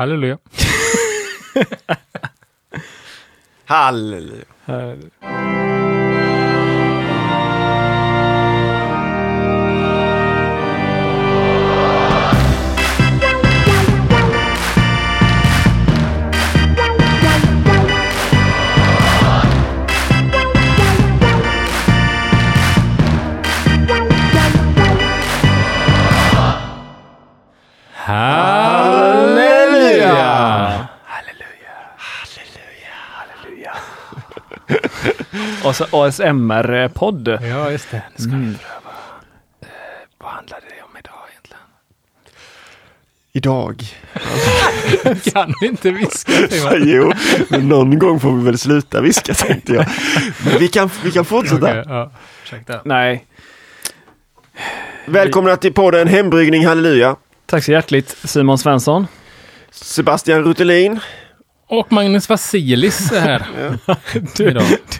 Halleluja. Halleluja. Halleluja! ASMR-podd. Ja, just det. Nu ska Mm. vi pröva. Eh, vad handlar det om idag egentligen? Idag. Kan vi inte viska? Jo, men någon gång får vi väl sluta viska tänkte jag. Men vi kan, vi kan fortsätta. Okej, ja. Ursäkta. Nej, Välkomna till podden Hembryggning Halleluja. tack så hjärtligt Simon Svensson. Sebastian Rutelin. Och Magnus Vasilis är här Du,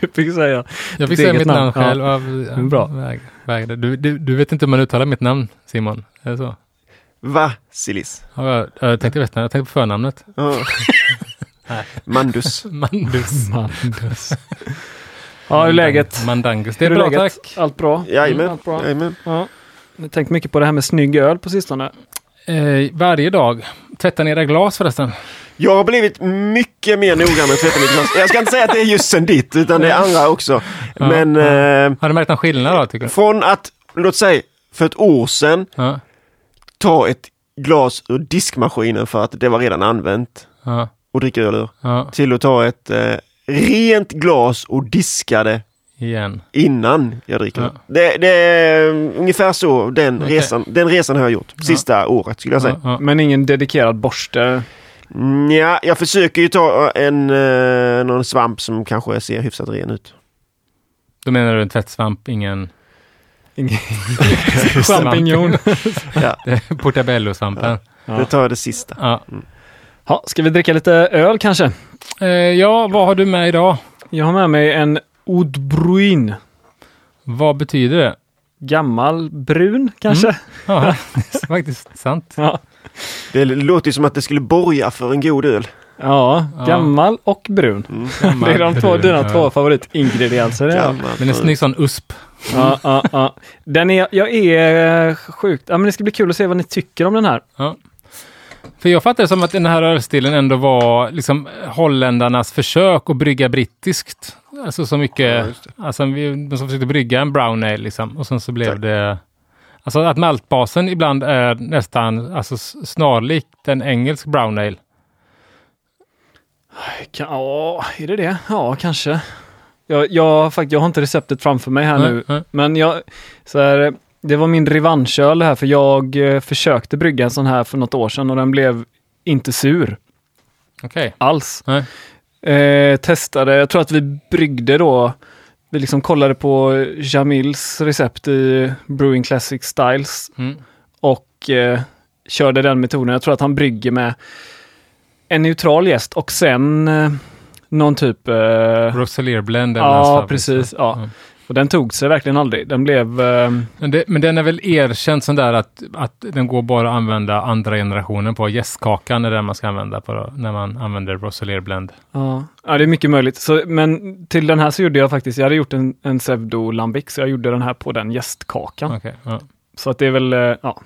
du fick säga. Jag fick säga mitt namn namn. själv. Ja. Av, Bra. Väg, väg, du, du, du vet inte hur man uttalar mitt namn, Simon? Är det så? Vasilis. Ja, jag, jag tänkte resten, jag tänkte på förnamnet. Mandus. Mandus. Mandus. Ja, hur är läget? Mandangus. Det är Hur bra, läget? tack. Allt bra? Mm, Jajamän. allt bra. Jajamän. Ja. Jag har tänkt mycket på det här med snygg öl på sistone. Eh, varje dag. Tvätta ner era glas förresten. Jag har blivit mycket mer noga med att tvätta mitt glas. Jag ska inte säga att det är just sen ditt, utan det är andra också. Ja, Men ja. eh, Har du märkt någon skillnad då, tycker du? från att, låt säga, för ett år sedan Ja. ta ett glas ur diskmaskinen för att det var redan använt Ja. och dricka öl ur. Ja. Till att ta ett eh, rent glas och diska det Igen. innan jag dricker. Ja. Det, det är ungefär så den, Okej. resan, den resan har jag gjort. Sista året skulle jag säga. Ja, ja. Men ingen dedikerad borste. Mm, ja, jag försöker ju ta en, eh, någon svamp som kanske ser hyfsat ren ut. Då menar du en tvättsvamp, ingen Ingen champinjon. Ja, portabello-svampen? Ja. Det tar jag det sista. Ja. Ja, ska vi dricka lite öl kanske? Eh, ja, vad har du med idag? Jag har med mig en Odbruin. Vad betyder det? Gammal brun kanske? Ja, det är faktiskt sant. Ja. Det låter ju som att det skulle borga för en god öl. Ja, Ja. gammal och brun. Mm. Det är de två, brun, dina ja. två favoritingredienser. Ja. Gammal. Men en snygg sån USP. Ja, ja, ja. Den är, jag är eh, sjukt, ja men det ska bli kul att se vad ni tycker om den här. Ja. För jag fattar det som att den här ölstilen ändå var liksom holländarnas försök att brygga brittiskt. Alltså så Ja, mycket, det. alltså vi, som försökte brygga en brown ale liksom. Och sen så blev Tack. det, alltså att maltbasen ibland är nästan alltså snarlik en engelsk brown ale. Ja, är det det? Ja, kanske. Jag, jag, har fakt- jag har inte receptet framför mig här Nej, nu, nej. men jag, så här, det var min revanschöl här, för jag eh, försökte brygga en sån här för något år sedan och den blev inte sur Okej. alls. Nej. Eh, testade, jag tror att vi bryggde då, vi liksom kollade på Jamils recept i Brewing Classic Styles Mm. och eh, körde den metoden. Jag tror att han brygger med en neutral gäst och sen eh, någon typ... Eh, Rosalier blend. ja, precis. Ja. Mm. Och den tog sig verkligen aldrig. Den blev... Eh, Men, det, men den är väl erkänd sån där att, att den går bara att använda andra generationen på. Gästkakan är den man ska använda på när man använder Rosalier blend. ja. ja, det är mycket möjligt. Så, men till den här så gjorde jag faktiskt, jag hade gjort en, en pseudo lambic, så jag gjorde den här på den gästkakan. Okej, ja. Så att det är väl, eh, ja,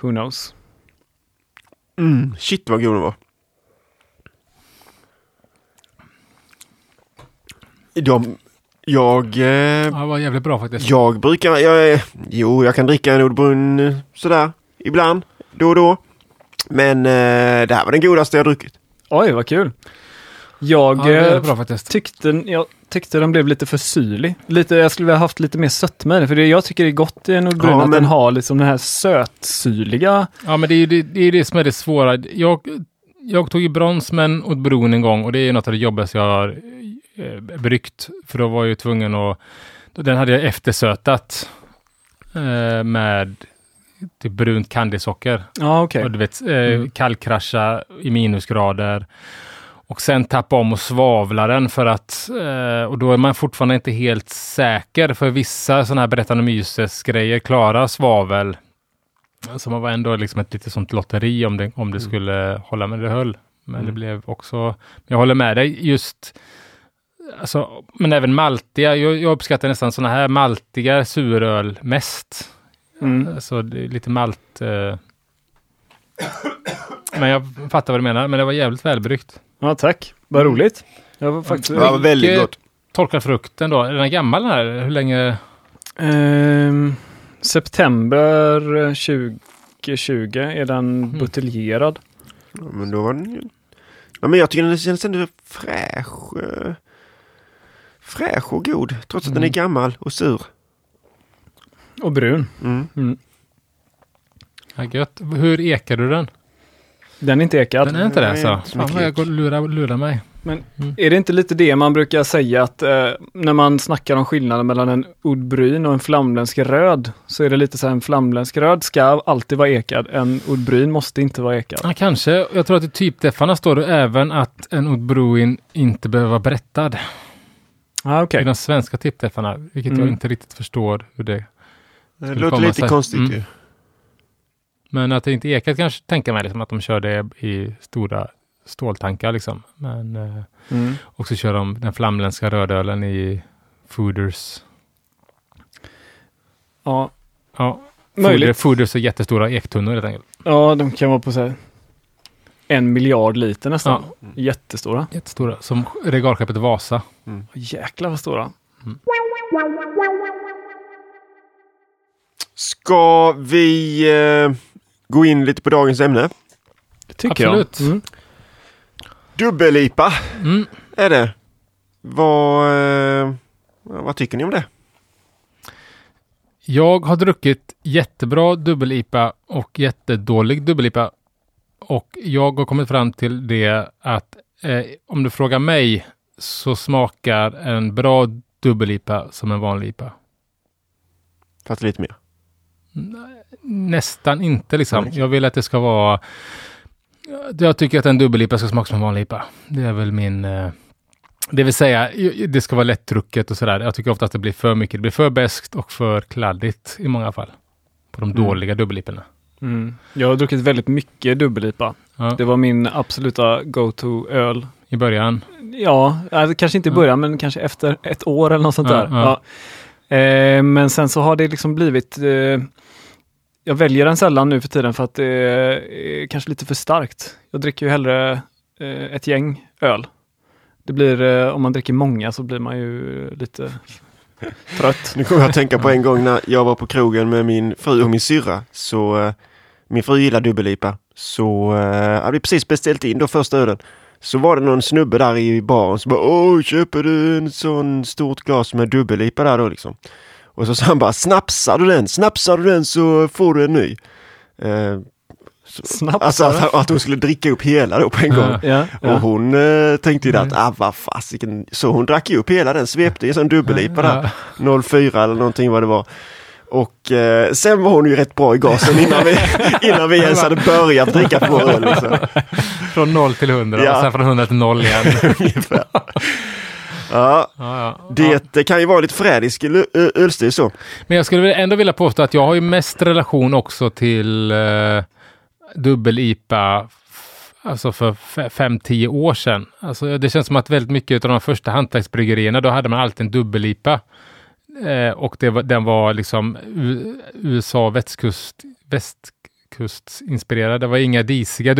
who knows. Mm, shit vad god den var. De, jag, eh, ja, det var jävligt bra faktiskt. jag brukar, jag, jo jag kan dricka en Nordbrunn eh, sådär ibland, då och då. Men eh, det här var den godaste jag druckit. Oj, vad kul. Jag Ja, eh, bra tyckte, jag tyckte den blev lite för syrlig. Lite, jag skulle vilja haft lite mer sötma i den, för det, jag tycker det är gott i en Nordbrun Ja, att men- den har liksom den här sötsyrliga. Ja, men det är ju det, det, är det som är det svåra. Jag, jag tog ju brons med en åt bron en gång och det är något av det jobbigaste jag har eh, bryggt. För då var jag ju tvungen att... Den hade jag eftersötat eh, med typ brunt. Och du vet, eh, kallkrascha i minusgrader. Och sen tappa om och svavla den för att, eh, och då är man fortfarande inte helt säker för vissa sådana här Brettanomyces grejer klarar svavel Så man var ändå liksom ett lite sånt lotteri om det, om det Mm. skulle hålla, men det höll. Men det Mm. blev också, jag håller med dig, just Alltså, men även maltiga. Jag, jag uppskattar nästan sådana här maltiga suröl mest. Mm. Alltså det lite malt. Eh. Men jag fattar vad du menar. Men det var jävligt välbryggt. Ja, tack. Vad roligt. Jag var faktiskt... Det var väldigt gott. Torkad frukten då. Är den gammal den här? Hur länge? Ehm, september 2020 är den Mm. buteljerad. Ja, men då var den ju... Ja, men jag tycker den känns ändå fräsch. eh, Fräsch och god. Trots att den är Mm. gammal och sur. Och brun. Mm. Mm. Ja, gött. Hur ekar du den? Den är inte ekad. Den är inte det så? Fan vad jag ek. går och lurar, lurar mig. Är det inte lite det man brukar säga att eh, när man snackar om skillnaden mellan en Oud Bryn och en flamländsk röd så är det lite så här en flamländsk röd ska alltid vara ekad. En Oud Bryn måste inte vara ekad. Ja, kanske. Jag tror att i typdeffarna står det även att en Oud Bruin inte behöver vara berättad. Ah, I okej. de svenska typdeffarna. Vilket Mm. jag inte riktigt förstår hur det Det låter komma lite sig. konstigt Mm. ju. Men att det inte ekat kanske tänker mig liksom att de kör det i stora ståltankar liksom. Men eh, Mm. också kör de den flamländska rödölen i Fooders. Ja, Ja, Möjligt. Fooders, Fooders är jättestora ektunnor helt enkelt. ja, de kan vara på så här en miljard liter nästan. Jättestora. Jättestora. Som regalskeppet Vasa. Jäklar vad stora. Ska vi eh, gå in lite på dagens ämne? Det tycker Absolut. jag. Mm. Dubbel-IPA Mm. är det. Vad, eh, vad tycker ni om det? Jag har druckit jättebra dubbel-IPA och jättedålig dubbel-IPA. Och jag har kommit fram till det att eh, om du frågar mig så smakar en bra dubbel-IPA som en vanlig IPA. Fast lite mer. Nästan inte liksom. Nej. Jag vill att det ska vara... Jag tycker att en dubbel-IPA ska smaka som en vanlig IPA. Det är väl min... eh, Det vill säga, det ska vara lättdrucket och sådär. Jag tycker ofta att det blir för mycket. Det blir för beskt och för kladdigt i många fall. På de Mm. dåliga dubbel-IPorna. Mm. Jag har druckit väldigt mycket dubbel-IPA. Ja, Det var min absoluta go-to-öl. I början. Ja, alltså, kanske inte i Ja. början, men kanske efter ett år eller något sånt Ja, där. ja. Ja. Eh, men sen så har det liksom blivit eh, jag väljer den sällan nu för tiden för att det är kanske lite för starkt. Jag dricker ju hellre eh, ett gäng öl. Det blir, eh, om man dricker många så blir man ju lite trött. Nu kommer jag att tänka på en gång när jag var på krogen med min fru och min syrra. Så eh, min fru gillar dubbel-IPA. Så hade vi precis beställt in då första ölen. Så var det någon snubbe där i baren som bara Åh, köper du en sån stort glas med dubbel-IPA där då liksom? Och så sa han bara Snapsar du den? Snapsar du den så får du en ny. Eh, Snabbt. alltså att, att hon skulle dricka upp hela då på en gång. Ja. ja, Och hon eh, tänkte ju det att, ah vad fasiken. Så hon drack ju upp hela den, svepte i en sån dubbel-IPA där. Ja. 04 eller någonting vad det var. Och eh, sen var hon ju rätt bra i gasen innan vi, innan vi ens hade börjat dricka på öl. Liksom. Från 0 till 100 Ja. och sen från 100 till 0 igen. Ja, Ja, ja. det Ja. kan ju vara lite förrädisk ölstil så. Men jag skulle ändå vilja påstå att jag har ju mest relation också till eh, dubbel-IPA alltså för 5-10 år sedan. Alltså det känns som att väldigt mycket av de första hantverksbryggerierna, då hade man alltid en dubbel-IPA. Eh, och det var, den var liksom USA västkust, västkustinspirerad. Det var inga disiga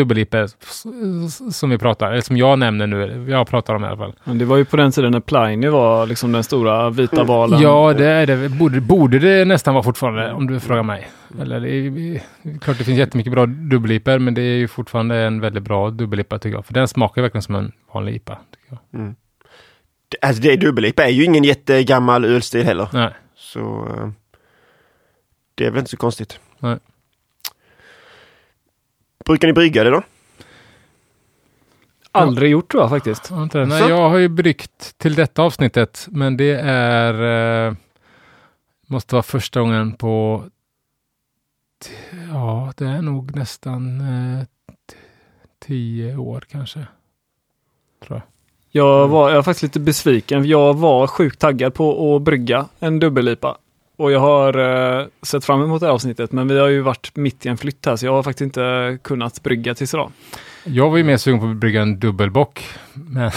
s- som vi pratar, eller som jag nämner nu. Jag pratar om i alla fall. Men det var ju på den tiden när Pliny var liksom den stora vita valen. Ja, det är det. Borde, borde det nästan vara fortfarande, om du frågar mig. Eller det är, är klart det finns jättemycket bra dubbel-IPA, men det är ju fortfarande en väldigt bra dubbel-IPA tycker jag. För den smakar verkligen som en vanlig IPA. Tycker jag. Det- Alltså det dubbel-IPA är ju ingen jättegammal ölstil heller. Nej, Så eh, det är väl inte så konstigt. Nej. Brukar ni brygga det då? Aldrig gjort tror jag faktiskt. jag. Nej jag har ju bryggt till detta avsnittet, men det är... Eh, måste vara första gången på... Ja, det är nog nästan eh, tio år kanske. Tror jag. Jag var, jag var faktiskt lite besviken. Jag var sjukt taggad på att brygga en dubbel-IPA. Och jag har uh, sett fram emot det här avsnittet, men vi har ju varit mitt i en flytt här, så jag har faktiskt inte kunnat brygga tills idag. Jag var ju mer sugen på att brygga en dubbelbock, men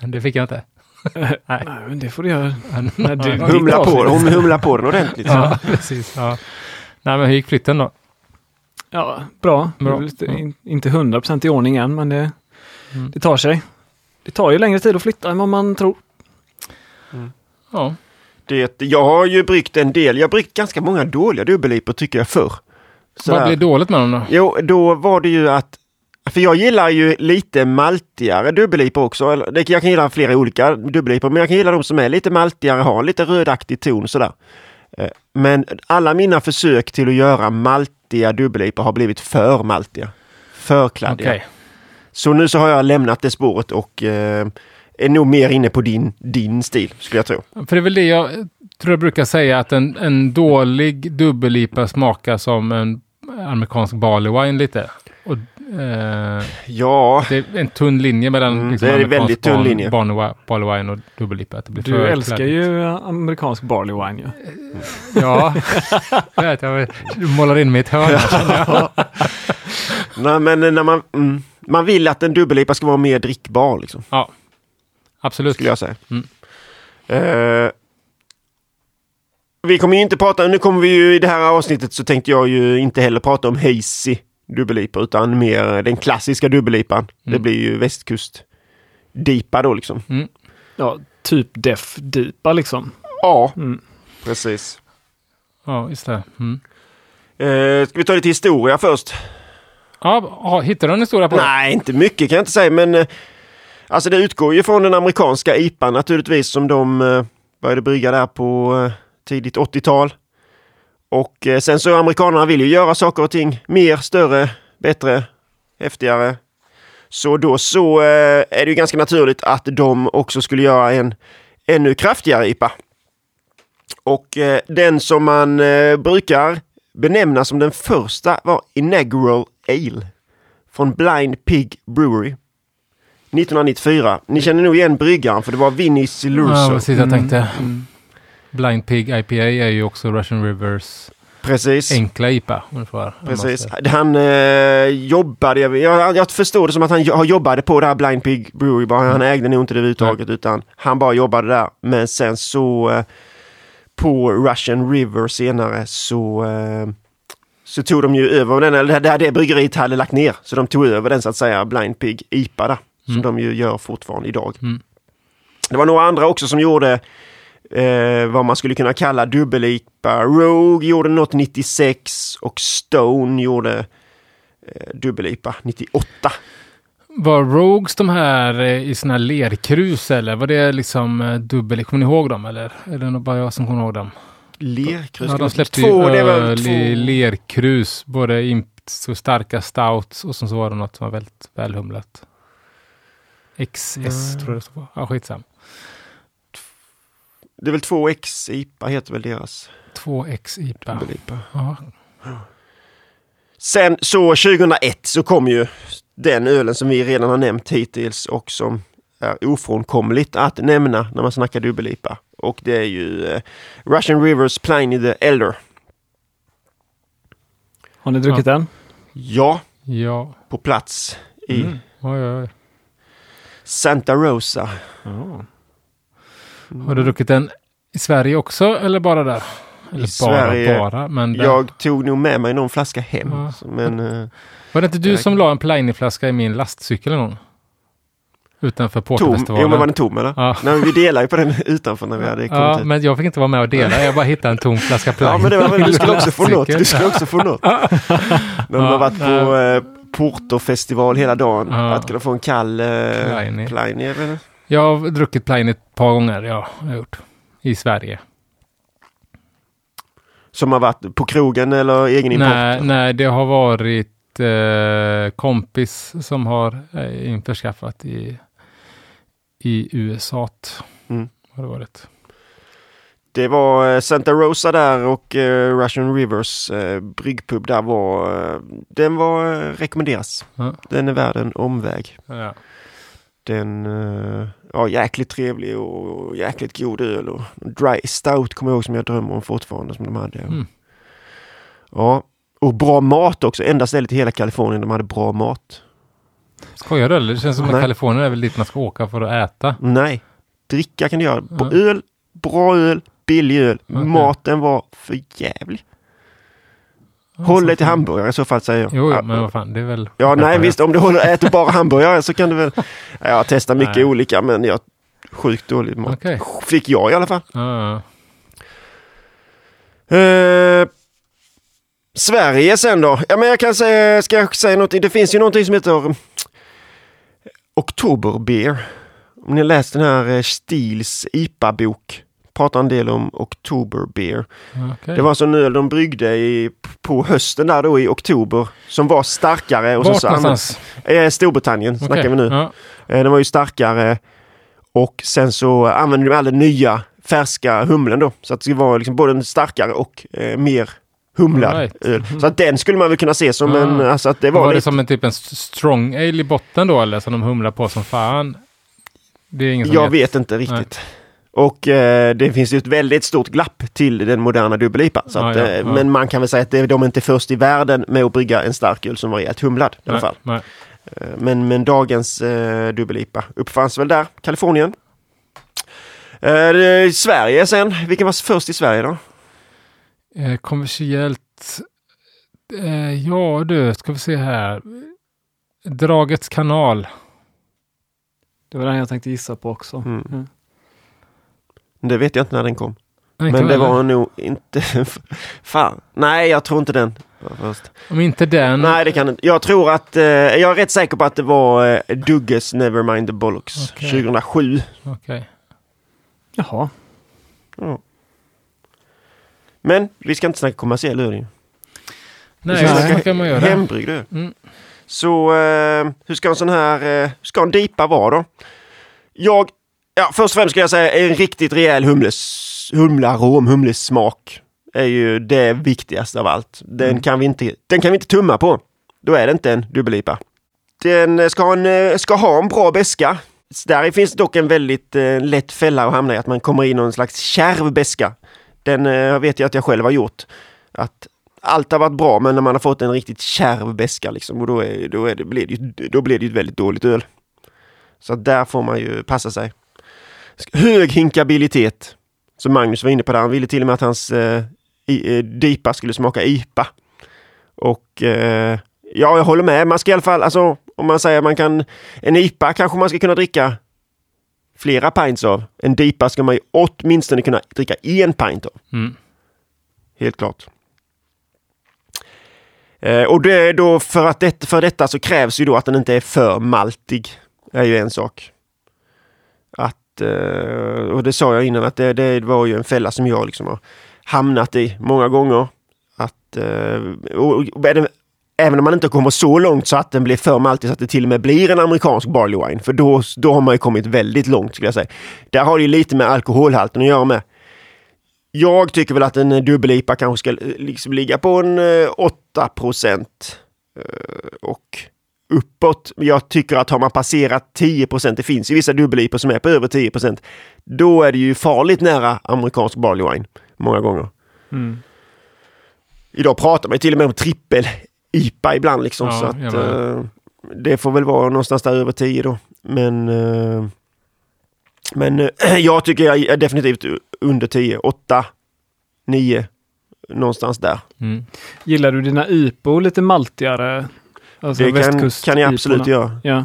det fick jag inte. Nej. Nej, men det får du göra. Nej, det, humla, på, hon humla på den ordentligt. ja, precis. Ja. Nej, men hur gick flytten då? Ja, bra. bra. Lite, in, inte 100% i ordning än, men det, mm. det tar sig. Det tar ju längre tid att flytta än vad man tror. Mm. Ja. Det, jag har ju bryggt en del. Jag har bryggt ganska många dåliga dubbellipor tycker jag förr. Vad blev dåligt med dem då? Jo, då var det ju att för jag gillar ju lite maltigare dubbellipor också. Jag kan gilla flera olika dubbellipor, men jag kan gilla de som är lite maltigare, har lite rödaktig ton sådär. Eh, men alla mina försök till att göra maltiga dubbellipor har blivit för maltiga. För kladdiga. Okay. Så nu så har jag lämnat det spåret och eh, är nog mer inne på din, din stil, skulle jag tro. För det är väl det jag tror jag brukar säga, att en, en dålig dubbellipa smakar som en amerikansk barley wine lite. Och, eh, ja. Det är en tunn linje mellan mm, liksom, det är en väldigt tunn barn, linje. barley wine och dubbellipa. Du älskar klädigt. ju amerikansk barley wine ju. Ja, jag vet, jag du målar in mig i ett hörn. Nej, men när man, mm, man vill att en dubbellipa ska vara mer drickbar. Liksom. Ja, absolut. Skulle jag säga. Mm. Uh, vi kommer ju inte prata, nu kommer vi ju i det här avsnittet så tänkte jag ju inte heller prata om hazy dubbellipa utan mer den klassiska dubbellipan. Mm. Det blir ju västkust dipa då liksom. Mm. Ja, typ def dipa liksom. Ja, mm. precis. Ja, just det. Mm. Eh, ska vi ta lite historia först? Ja, hittar du en historia på det? Nej, inte mycket kan jag inte säga, men eh, alltså det utgår ju från den amerikanska IPA naturligtvis som de eh, började brygga där på eh, tidigt 80-tal. Och eh, sen så amerikanerna vill ju göra saker och ting mer, större, bättre, häftigare. Så då så är det ju ganska naturligt att de också skulle göra en ännu kraftigare IPA. Och den som man brukar benämna som den första var Inaugural Ale från Blind Pig Brewery. 1994. Ni känner nog igen bryggaren för det var Vinnie Siluso. Ja, precis. Jag tänkte. Mm. Blind Pig IPA är ju också Russian Rivers Precis. enkla IPA. Ungefär, Precis. Han eh, jobbade, jag, jag förstår det som att han jobbade på det här Blind Pig Brewery bara. Han mm. ägde nog inte det överhuvudtaget utan han bara jobbade där. Men sen så eh, på Russian River senare så eh, så tog de ju över den, eller det, det bryggeriet hade lagt ner. Så de tog över den så att säga, Blind Pig IPA där. Mm. Som de ju gör fortfarande idag. Mm. Det var några andra också som gjorde eh, vad man skulle kunna kalla dubbel-IPA. Rogue gjorde något 96 och Stone gjorde eh, dubbel-IPA 98. Var Rogues de här eh, i såna här lerkrus eller var det liksom eh, dubbel? Kommer ni ihåg dem eller? Är det nog bara jag som kommer ihåg dem? Lerkrus? Ja, de släppte två, ju öl i lerkrus. Både imp så starka stouts och så var det något som var väldigt välhumlat. XS mm. tror jag det stod på. Ja, skitsam. Det är väl 2X IPA heter väl deras? 2X IPA. IPA. Ja. Sen så 2001 så kom ju den ölen som vi redan har nämnt hittills och som är ofrånkomligt att nämna när man snackar dubbel-IPA. Och det är ju eh, Russian Rivers Pliny the Elder. Har ni druckit ja. den? Ja. Ja. På plats i mm. oj, oj. Santa Rosa. Oh. Har du druckit den i Sverige också eller bara där? Eller I bara, Sverige. Bara, men där. Jag tog nog med mig någon flaska hem. Ja. Men, uh, var det inte du som la en Pliny-flaska i min lastcykel någon? Utanför Portofestivalen. Jo, men var den tom eller? Ja. Nej, vi delade ju på den utanför när vi hade kommit Ja, hit. men jag fick inte vara med och dela. Jag bara hittade en tom flaska Pliny. Ja, men det var du skulle också få något. Du skulle också få något. när man har varit på eh, Portofestival hela dagen. Ja. Att kunna få en kall eh, Pliny. Jag har druckit Pliny ett par gånger, ja, jag har gjort. I Sverige. Som har varit på krogen eller egen import? Nej, nej det har varit eh, kompis som har eh, införskaffat i, i USA. Mm. Har det varit. Det var eh, Santa Rosa där och eh, Russian Rivers eh, bryggpub där var, den var rekommenderas. Ja. Den är värd en omväg. Ja. Den, ja jäkligt trevlig och jäkligt god öl och Dry Stout kommer jag ihåg som jag drömmer om fortfarande som de hade. Mm. Ja, och bra mat också. Enda stället i hela Kalifornien de hade bra mat. Skojar du eller? Det känns som att. Kalifornien är väl dit man ska åka för att äta. Nej, dricka kan du göra. Ja. Öl, bra öl, billig öl. Okej. Maten var för jävlig. Håll dig till hamburgare i så fall säger jag. Jo, Ja, jo, men vad fan, det är väl... Ja, nej visst, om du håller, äter bara hamburgare så kan du väl... Ja, Jag testar mycket Nej. olika men jag sjukt dålig mat. Okej. Fick jag i alla fall. Ja, Eh, Sverige sen då? Ja men jag kan säga, ska jag säga något? Det finns ju någonting som heter Oktoberbeer. Om ni läst den här eh, Stils IPA-bok. Pratar en del om Oktoberbeer. ja, okej. Det var så en öl de bryggde i, på hösten där då i oktober. Som var starkare. Och Vart så någonstans? Eh, Storbritannien snackar Okej. vi nu. Ja. Eh, Den var ju starkare och sen så använde de all den nya färska humlen då. Så att det var liksom både starkare och eh, mer humlad right. öl. Så att den skulle man väl kunna se som Ah. en, alltså att det Var, var, det lite, som en typ en st- strong ale i botten då eller som de humlar på som fan? Det är ingen som jag vet inte riktigt. Och eh, det finns ju ett väldigt stort glapp till den moderna dubbel-IPA. Så Ja, ja, eh, ja. Men man kan väl säga att det, de är inte först i världen med att brygga en stark öl som var rejält humlad i alla fall. nej. Eh, Men, men dagens eh, dubbel-IPA uppfanns väl där, Kalifornien. Eh, Sverige sen, vilken var först i Sverige då? Eh, kommersiellt. Eh, ja du, ska vi se här. Dragets kanal. Det var den jag tänkte gissa på också. Mm. Mm. Det vet jag inte när den kom. Nej, Men det var nog inte... Fan, nej jag tror inte den först. Om inte den. Nej det kan inte. Jag tror att, eh, jag är rätt säker på att det var eh, Dugges Nevermind the Bollocks Okej. 2007. Okej. Jaha. Ja. Men vi ska inte snacka kommersiell öl Nej, ska det snacka kan man göra. Hembryggd. Mm. Så eh, hur ska en sån här, eh, ska en dipa vara då? Jag, ja först och främst ska jag säga en riktigt rejäl humles, humlarom, humlesmak är ju det viktigaste av allt. Den, Mm. kan vi inte, den kan vi inte tumma på. Då är det inte en dubbel-IPA. Den eh, ska ha en, eh, ska ha en bra beska. Där finns dock en väldigt eh, lätt fälla att hamna i, att man kommer in i någon slags kärv beska. Den eh, vet jag att jag själv har gjort. Att allt har varit bra men när man har fått en riktigt kärv beska liksom och då, är, då, är det, blir det, då blir det ett väldigt dåligt öl. Så där får man ju passa sig. Hög hinkabilitet. Som Magnus var inne på där. Han ville till och med att hans eh, i, eh, DIPA skulle smaka IPA. Och eh, ja, jag håller med. Man ska i alla fall, alltså om man säger att man kan, en IPA kanske man ska kunna dricka flera pints av. En DIPA ska man ju åtminstone kunna dricka en pint av. Mm. Helt klart. Eh, och det är då för att det, för detta så krävs ju då att den inte är för maltig. Det är ju en sak. Att, Eh, och det sa jag innan att det, det var ju en fälla som jag liksom har hamnat i många gånger. Att, eh, och, och, även om man inte kommer så långt så att den blir för maltig så att det till och med blir en amerikansk barley wine. För då, då har man ju kommit väldigt långt skulle jag säga. Där har det ju lite med alkoholhalten att göra med. Jag tycker väl att en dubbel-IPA kanske ska liksom ligga på en eh, 8 procent. Och uppåt. Jag tycker att har man passerat 10 procent, det finns ju vissa dubbel-IPA som är på över 10 procent. Då är det ju farligt nära amerikansk barley wine. Många gånger. Mm. Idag pratar man ju till och med om trippel-IPA ibland liksom. Ja, så att, eh, det får väl vara någonstans där över 10 då. Men, eh, men eh, jag tycker jag är definitivt under 10. 8, 9, någonstans där. Mm. Gillar du dina IPO lite maltigare? Alltså det kan, kan jag absolut göra. Ja.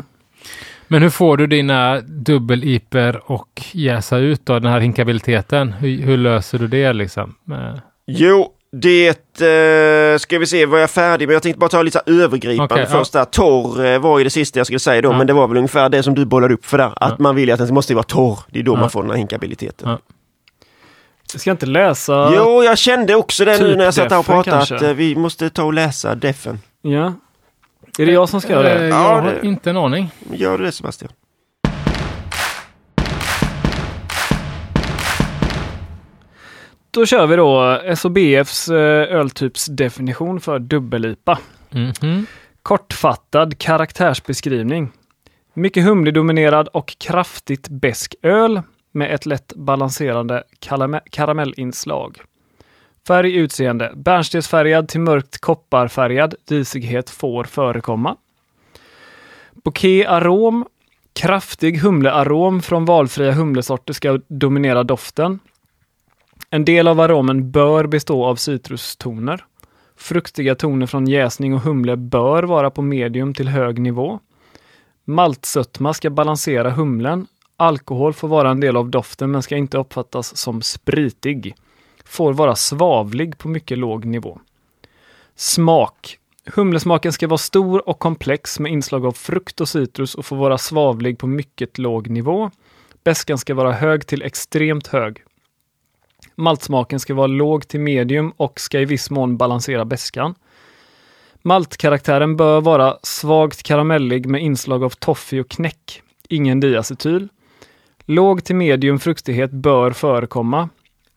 Men hur får du dina dubbel-iper och jäsa ut då, den här hinkabiliteten? Hur, hur löser du det liksom? Eh, Jo, det eh, ska vi se, var jag färdig? Men jag tänkte bara ta lite övergripande ja. först där. Torr eh, var ju det sista jag skulle säga då, Ja. men det var väl ungefär det som du bollade upp för där. Att Ja. man vill att den måste vara torr. Det är då Ja. man får den här hinkabiliteten. Ja. Jag ska inte läsa... Jo, jag kände också det nu Typ när jag satt här och pratade att kanske. eh, vi måste ta och läsa defen. Ja. Är det jag som ska göra eh, det? Jag Ja, har det- inte en aning. Gör du det Sebastian? Då kör vi då SOBFs eh, öltypsdefinition för dubbel-IPA. Mhm. Kortfattad karaktärsbeskrivning. Mycket humledominerad och kraftigt besk öl med ett lätt balanserande karame- karamellinslag. Färg utseende. Bärnstensfärgad till mörkt kopparfärgad. Disighet får förekomma. Bouquet arom. Kraftig humlearom från valfria humlesorter ska dominera doften. En del av aromen bör bestå av citrustoner. Fruktiga toner från jäsning och humle bör vara på medium till hög nivå. Maltsötma ska balansera humlen. Alkohol får vara en del av doften men ska inte uppfattas som spritig. Får vara svavlig på mycket låg nivå. Smak. Humlesmaken ska vara stor och komplex med inslag av frukt och citrus och få vara svavlig på mycket låg nivå. Bäskan ska vara hög till extremt hög. Maltsmaken ska vara låg till medium och ska i viss mån balansera bäskan. Maltkaraktären bör vara svagt karamellig med inslag av toffee och knäck. Ingen diacetyl. Låg till medium fruktighet bör förekomma.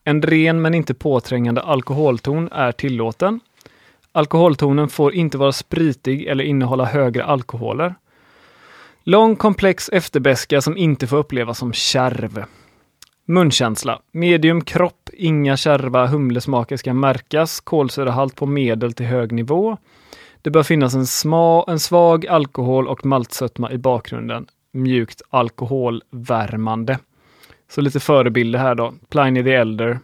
En ren men inte påträngande alkoholton är tillåten. Alkoholtonen får inte vara spritig eller innehålla högre alkoholer. Lång komplex efterbäska som inte får upplevas som kärv. Munkänsla. Medium kropp, inga kärva humlesmaker ska märkas. Kolsyrahalt på medel till hög nivå. Det bör finnas en, sma, en svag alkohol och maltsötma i bakgrunden. Mjukt alkoholvärmande. Så lite förebilder här då. Pliny the Elder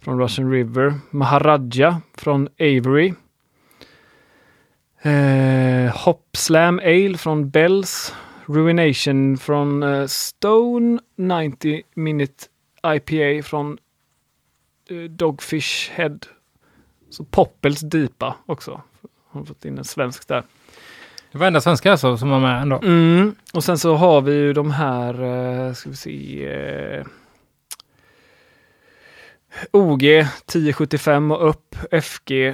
från Russian River. Maharaja från Avery. Eh, Hopslam Ale från Bells. Ruination från eh, Stone. 90 Minute IPA från eh, Dogfish Head. Så Poppels Dipa också. Har fått in en svensk där. Det var enda svenska alltså som var med ändå. Mm. Och sen så har vi ju de här, eh, ska vi se, eh, OG 1075 och upp, FG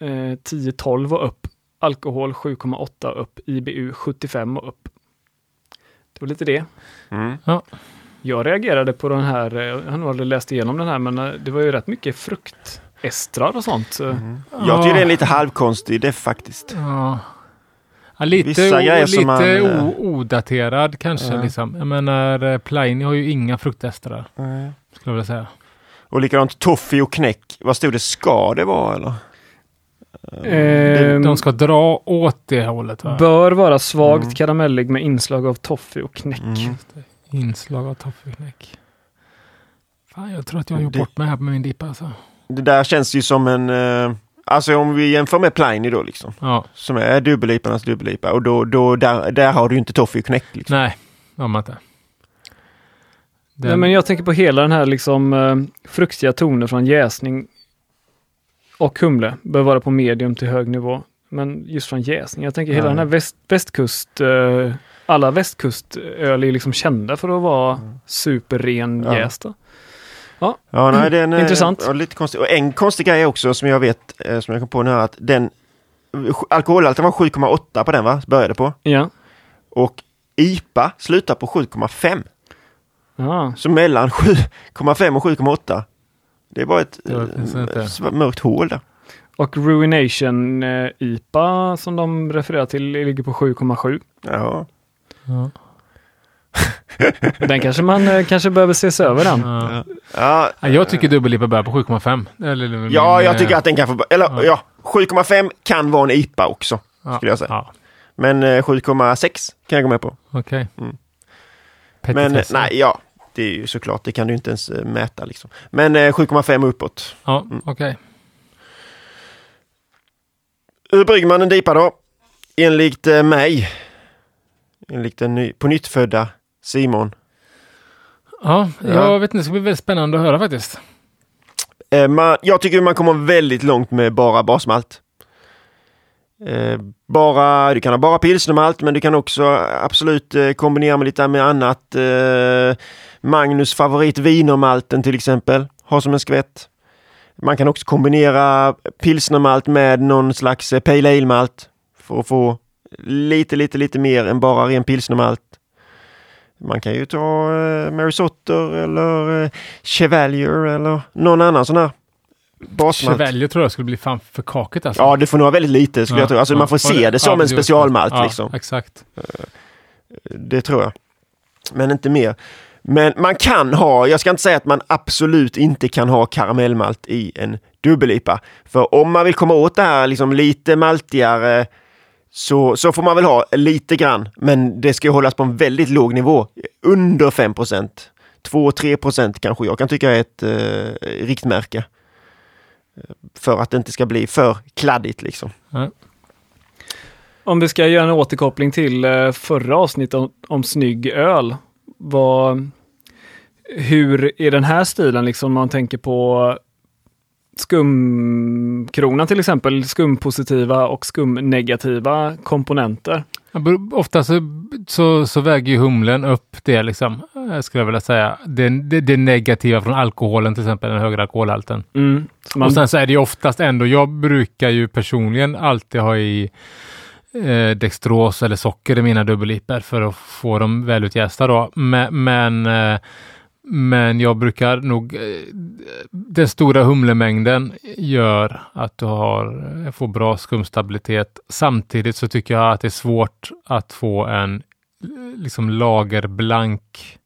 eh, 1012 och upp, alkohol 7,8 och upp, IBU 75 och upp. Det var lite det. Mm. Jag reagerade på den här, eh, jag har nog aldrig läst igenom den här, men eh, det var ju rätt mycket fruktestrar och sånt. Mm. Jag tycker det är lite halvkonstig det faktiskt. Ja. Ja, lite Vissa o, grejer lite som man, eh, o, odaterad kanske. Ja. Liksom. Jag menar, eh, Pliny har ju inga fruktester skulle jag vilja säga. Och likadant toffee och knäck. Vad stod det? Ska det vara eller? Ehm, De ska dra åt det hållet. Va? bör vara svagt Mm. karamellig med inslag av toffee och knäck. Mm. Inslag av toffeknäck. Fan, jag tror att jag har gjort bort mig här med min dippa alltså. Det där känns ju som en... Eh, alltså om vi jämför med Pliny då liksom. Ja, Som är dubbelliparnas dubbellipa. Och då, då där, där har du ju inte toffee knäck. Liksom. nej, det har man inte. Den, Nej, men jag tänker på hela den här liksom eh, fruktiga toner från jäsning och humle bör vara på medium till hög nivå. Men just från jäsning, jag tänker hela Ja. den här väst, västkust, eh, alla västkustöl är liksom kända för att vara superren Ja. Jästa. Ja, nej, den är Intressant. Ja, lite konstig. Och en konstig grej också som jag vet, eh, som jag kom på nu, är att den alkoholhalten var 7,8 på den va? Började på. Ja. Och IPA slutar på 7,5. ja. Så mellan 7,5 och 7,8. Det ett finns eh, inte. s- mörkt hål där. Och Ruination eh, IPA som de refererar till ligger på 7,7. Ja. ja, Den kanske man eh, kanske behöver ses över den. ja. Ja, Ja, jag tycker dubbellipa börjar på 7,5. Eller, min, ja, jag eh, tycker att den kan få... Eller Ja. ja, 7,5 kan vara en IPA också. ja, skulle jag säga. Ja, Men eh, 7,6 kan jag gå med på. okej. Mm. Petitesser. Men eh, nej, ja. Det är ju såklart, det kan du inte ens eh, mäta liksom. Men eh, 7,5 uppåt. Ja, Mm. okej. Hur brygger man en dipa då? Enligt eh, mig. Enligt den ny, på nytt födda Simon. Ja, Ja. jag vet inte, det ska bli väldigt spännande att höra faktiskt. Eh, man, jag tycker man kommer väldigt långt med bara basmalt. Eh, bara, du kan ha bara pilsnermalt men du kan också absolut eh, kombinera med lite med annat. Eh, Magnus favorit wienermalten till exempel. Ha som en skvätt. Man kan också kombinera pilsnermalt med någon slags eh, pale ale-malt. För att få lite, lite, lite mer än bara ren pilsnermalt. Man kan ju ta eh, Mary Sotter eller eh, Chevalier eller någon annan sån här basmalt. Chevalier tror jag skulle bli fan för kakigt alltså. Ja, det får nog vara väldigt lite skulle Ja, jag tro. Alltså ja. man får se det som ja, en specialmalt ja, liksom. Exakt. det tror jag. Men inte mer. Men man kan ha, jag ska inte säga att man absolut inte kan ha karamellmalt i en dubbel-IPA. För om man vill komma åt det här liksom lite maltigare så, så får man väl ha lite grann. Men det ska hållas på en väldigt låg nivå. Under 5% 2-3 procent kanske jag kan tycka är ett eh, riktmärke. Eh, för att det inte ska bli för kladdigt liksom. Mm. Om vi ska göra en återkoppling till eh, förra avsnittet om, om snygg öl. Vad, hur är den här stilen, liksom, om man tänker på skumkronan till exempel, skumpositiva och skumnegativa komponenter? Ofta så, så, så väger ju humlen upp det, liksom, eh, skulle jag vilja säga. Det, det, det negativa från alkoholen, till exempel den högre alkoholhalten. Mm. Man, Och sen så är det ju oftast ändå, jag brukar ju personligen alltid ha i eh, dextros eller socker i mina dubbelliper för att få dem välutjästa då. Men, men, eh, men jag brukar nog, eh, den stora humlemängden gör att du har, eh, får bra skumstabilitet. Samtidigt så tycker jag att det är svårt att få en eh, liksom lagerblank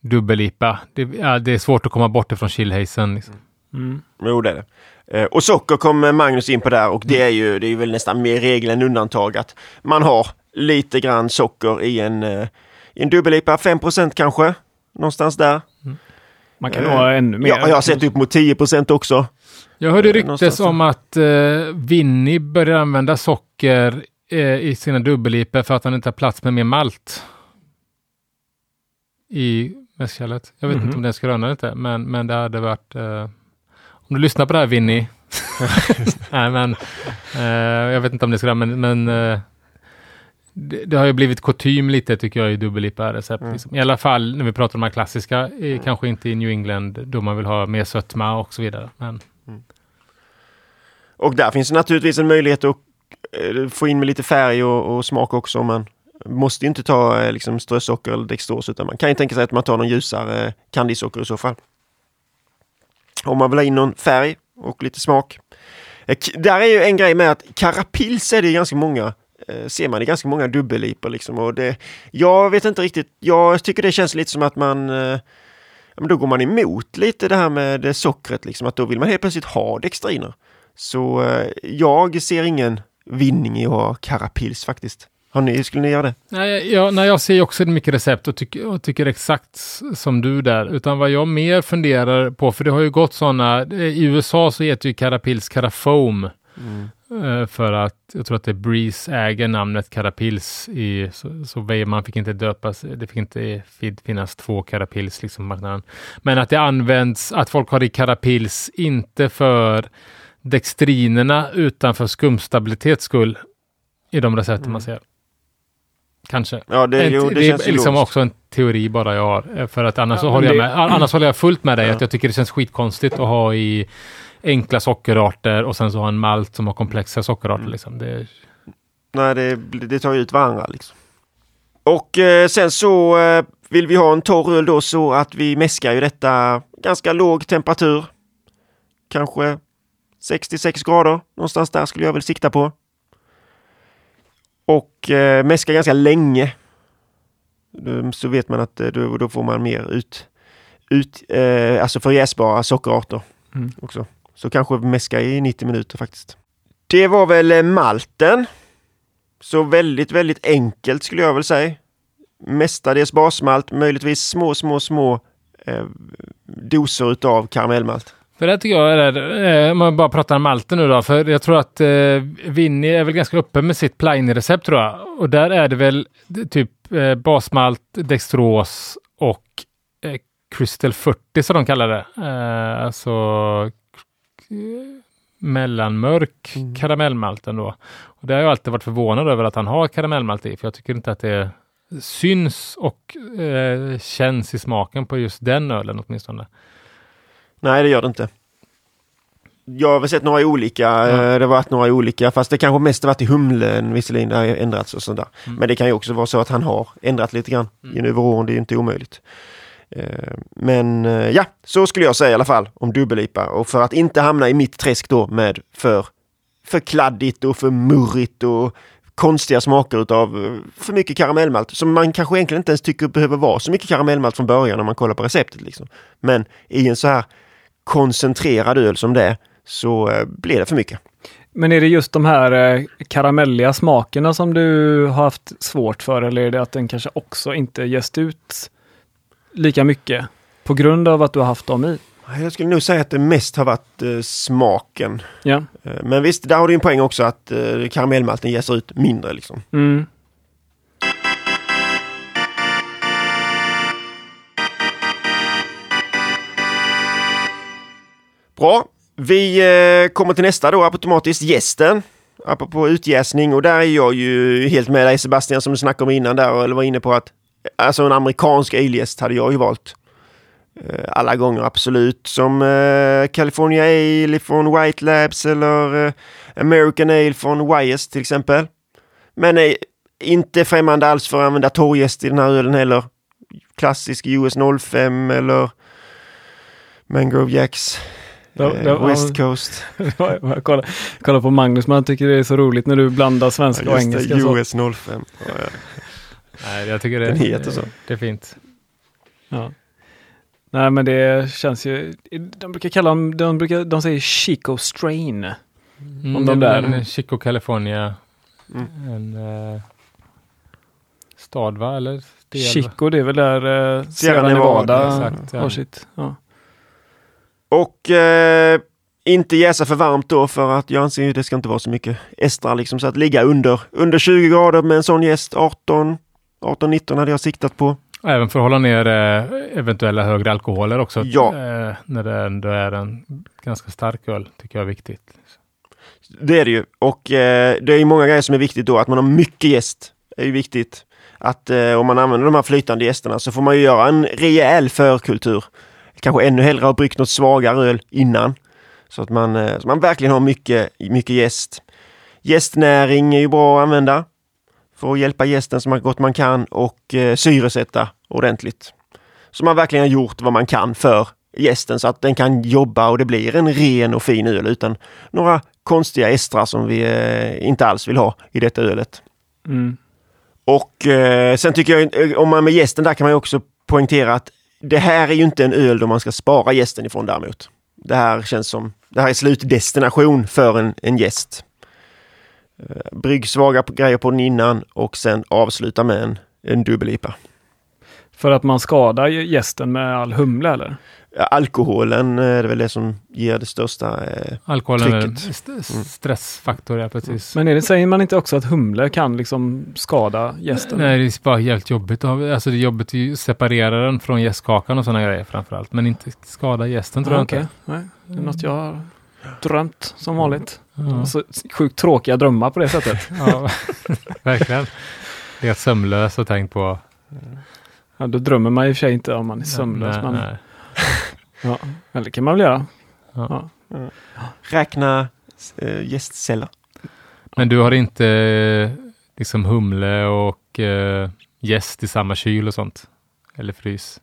dubbellipa. Det, ja, det är svårt att komma bort ifrån chillhazen. Liksom. mm. Jo, det är det. Och socker kom Magnus in på där och det är ju, det är ju väl nästan mer regel än undantag att man har lite grann socker i en, i en dubbel-IPA, 5 kanske. Någonstans där. Man kan Eh, ha ännu mer. Ja, jag har sett upp mot 10% också. Jag hörde Eh, ryktes om att eh, Winnie börjar använda socker eh, i sina dubbelliper för att han inte har plats med mer malt. I mästkärlet. Jag vet Mhm. inte om det är skröna inte, men, men det hade varit... Eh, om du lyssnar på det här Winnie. Nej, men eh, jag vet inte om det är skröna, men, men eh, det, det har ju blivit kutym lite tycker jag i dubbellipa-recept. Mm. Liksom. I alla fall när vi pratar om de här klassiska, eh, kanske inte i New England då man vill ha mer sötma och så vidare. Men Och där finns naturligtvis en möjlighet att eh, få in med lite färg och, och smak också. Man måste ju inte ta eh, liksom, strösocker eller dextros utan man kan ju tänka sig att man tar någon ljusare candysocker i så fall. Om man vill ha in någon färg och lite smak. Eh, Där är ju en grej med att karapils är det ganska många Eh, ser man i ganska många dubbellipor liksom. Och det, jag vet inte riktigt, jag tycker det känns lite som att man eh, men då går man emot lite det här med sockret liksom, att då vill man helt plötsligt ha dextriner. Så eh, jag ser ingen vinning i att ha karapils faktiskt. Har ni, skulle ni göra det? Nej, jag, nej, jag ser också mycket recept och, tycker- och tycker exakt som du där. Utan vad jag mer funderar på, för det har ju gått sådana, i USA så heter ju karapils Carafoam eh, För att jag tror att det är Breeze äger namnet Carapils i, så, så man fick inte döpas, det fick inte fin- finnas två Carapils liksom på marknaden. Men att det används, att folk har i Carapils, inte för dextrinerna utan för skumstabilitets skull i de recepten man ser. Kanske. Ja, det, En- jo, det, det känns är liksom logiskt. också en teori bara jag har. eh, För att annars, så Ja, håller, men jag det- med, annars håller jag fullt med dig Ja. att jag tycker det känns skitkonstigt att ha i enkla sockerarter och sen så ha en malt som har komplexa sockerarter. Mm. Liksom. Det, Nej, det, det tar ju ut varandra liksom. Och eh, sen så eh, vill vi ha en torr öl då så att vi mäskar ju detta ganska låg temperatur. Kanske 66 grader, någonstans där skulle jag väl sikta på. Och eh, mäska ganska länge. Så vet man att eh, då, då får man mer ut, ut eh, alltså för jäsbara sockerarter Mm. också. Så kanske mäska i 90 minuter faktiskt. Det var väl eh, malten. Så väldigt, väldigt enkelt skulle jag väl säga. Mestadels basmalt, möjligtvis små, små, små eh, doser utav karamellmalt. för det tycker jag är, det, eh, om man bara pratar om malten nu då, för jag tror att eh, Winnie är väl ganska öppen med sitt Pliny-recept tror jag. Och där är det väl typ eh, basmalt, dextros och eh, Crystal 40 som de kallar det. Eh, alltså eh, mellanmörk Mm. karamellmalten då. Och det har jag alltid varit förvånad över att han har karamellmalt i, för jag tycker inte att det syns och eh, känns i smaken på just den ölen åtminstone. Nej, det gör det inte. Jag har sett några olika, eh, det har varit några olika, fast det kanske mest har varit i humlen visserligen, det har ändrats och sådär. Mm. Men det kan ju också vara så att han har ändrat lite grann Mm. mm. över åren, det är ju inte omöjligt. Eh, men eh, ja, så skulle jag säga i alla fall om dubbellipa och för att inte hamna i mitt träsk då med för, för kladdigt och för murrigt och konstiga smaker utav eh, för mycket karamellmalt som man kanske egentligen inte ens tycker behöver vara så mycket karamellmalt från början när man kollar på receptet. Liksom. Men i en så här koncentrerad öl som det är så blir det för mycket. Men är det just de här karamelliga smakerna som du har haft svårt för eller är det att den kanske också inte gäst ut lika mycket på grund av att du har haft dem i? Jag skulle nog säga att det mest har varit eh, smaken. Ja. Eh, men visst, där har du en poäng också att eh, karamellmalten jäser ut mindre. Liksom. Mm. Bra. Vi eh, kommer till nästa då automatiskt, gästen. Apropå utjäsning och där är jag ju helt med dig Sebastian som du snackade om innan där eller var inne på att alltså en amerikansk ölgäst hade jag ju valt. Eh, alla gånger absolut som eh, California Ale från White Labs eller eh, American Ale från Wyeth till exempel. Men eh, inte främmande alls för att använda torrjäst i den här ölen heller. Klassisk US 05 eller Mangrove Jacks. Ja, eh, ja, West Coast. Jag kollar, på Magnus, man tycker det är så roligt när du blandar svenska och Just det, engelska. US 05. Ja, ja. Nej, jag tycker det, Den heter så. det är fint. Ja. Nej men det känns ju, de brukar kalla dem, de, brukar, de säger Chico Strain. Mm, Om de där- En Chico California. Mm. En eh, stad va? Eller del? Chico det är väl där eh, Sierra Nevada, Nevada, exakt, ja. har sitt. Ja. Och eh, inte jäsa för varmt då för att jag anser att det ska inte vara så mycket estrar liksom. Så att ligga under, under 20 grader med en sån gäst, 18, 18-19 hade jag siktat på. Även för att hålla ner eh, eventuella högre alkoholer också. Ja. Eh, när det ändå är en ganska stark öl, tycker jag är viktigt. Det är det ju. Och eh, det är många grejer som är viktigt då. Att man har mycket gäst är ju viktigt. Att eh, om man använder de här flytande gästerna så får man ju göra en rejäl förkultur. Kanske ännu hellre ha bryggt något svagare öl innan. Så att man, eh, så man verkligen har mycket, mycket gäst. Gästnäring är ju bra att använda. För att hjälpa gästen så gott man kan och eh, syresätta ordentligt. Så man verkligen har gjort vad man kan för gästen så att den kan jobba och det blir en ren och fin öl utan några konstiga estrar som vi eh, inte alls vill ha i detta ölet. Mm. Och eh, sen tycker jag, om man med gästen där kan man också poängtera att det här är ju inte en öl då man ska spara gästen ifrån däremot. Det här känns som, det här är slutdestination för en, en gäst. Eh, brygg svaga på- grejer på den innan och sen avsluta med en, en dubbel-IPA. För att man skadar ju gästen med all humle eller? Ja, Alkoholen eh, är det väl det som ger det största. Eh, Alkoholen är en Trycket. st- st- stressfaktor, ja precis. Men är det, säger man inte också att humle kan liksom skada gästen? Nej, det är bara helt jobbigt. Alltså det är jobbigt att separera den från gästkakan och sådana grejer framförallt. Men inte skada gästen tror Ja, jag okej. inte. Nej, det är något jag har drömt som vanligt. Ja. Så sjukt tråkiga drömmar på det sättet. Ja, verkligen. Helt sömnlös och tänkt på. Ja, då drömmer man i och för sig inte om man är sömnlös. Nej, men, nej. Ja, eller det kan man väl göra. Ja. Ja. räkna eh, gästceller. Men du har inte eh, liksom humle och eh, gäst i samma kyl och sånt? Eller frys?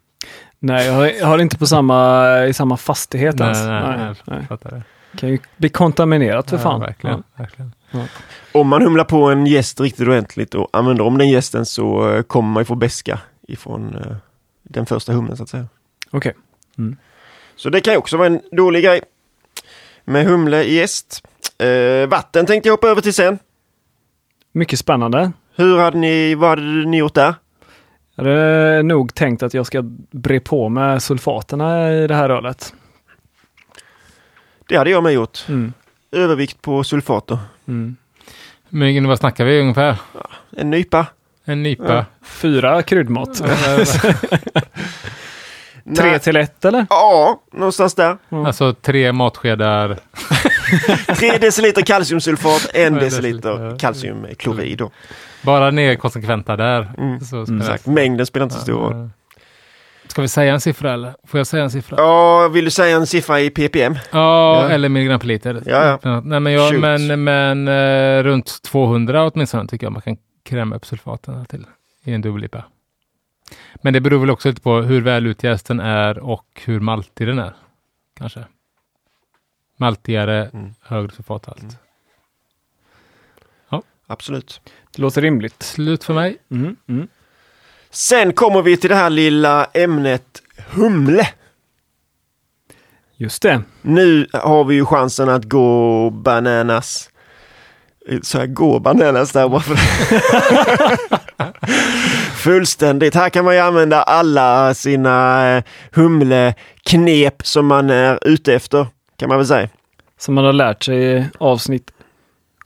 Nej, jag har, jag har inte på samma, i samma fastighet ens. nej, nej, Nej, nej, nej. Kan ju bli kontaminerat för Ja, fan. verkligen, verkligen. Om man humlar på en gäst riktigt ordentligt och använder om den gästen så eh, kommer man ju få beska ifrån eh, den första humlen så att säga. Okej. Så det kan ju också vara en dålig grej. Med humle i gäst. Eh, vatten tänkte jag hoppa över till sen. Mycket spännande. Hur hade ni, vad hade ni gjort där? Jag hade nog tänkt att jag ska bre på med sulfaterna i det här ölet. Det hade jag med gjort. Mm. Övervikt på sulfater. Mm. Men vad snackar vi ungefär? En nypa. En nypa? Fyra kryddmått. Tre till ett eller? Ja, någonstans där. Alltså tre matskedar. Tre deciliter kalciumsulfat, en Ja, deciliter kalciumklorid. Bara ner konsekventa där. Mm. Så Mm. Mängden spelar inte så stor roll. Ja. Ska vi säga en siffra eller? Får jag säga en siffra? Ja, vill du säga en siffra i ppm? Ja, Ja. eller milligram per liter. Ja, ja. Nej, men, jag, men, men eh, runt 200 åtminstone tycker jag man kan kräma upp sulfaterna till i en dubbel-IPA. Men det beror väl också lite på hur väl utjäst den är och hur maltig den är. Kanske. Maltigare, Mm. högre sulfathalt. Mm. Absolut. Det låter rimligt. Slut för mig. Mm, mm. Sen kommer vi till det här lilla ämnet humle. Just det. Nu har vi ju chansen att gå bananas. Så jag gå bananas där bara för Fullständigt. Här kan man ju använda alla sina eh, humleknep som man är ute efter. Kan man väl säga. Som man har lärt sig i avsnitt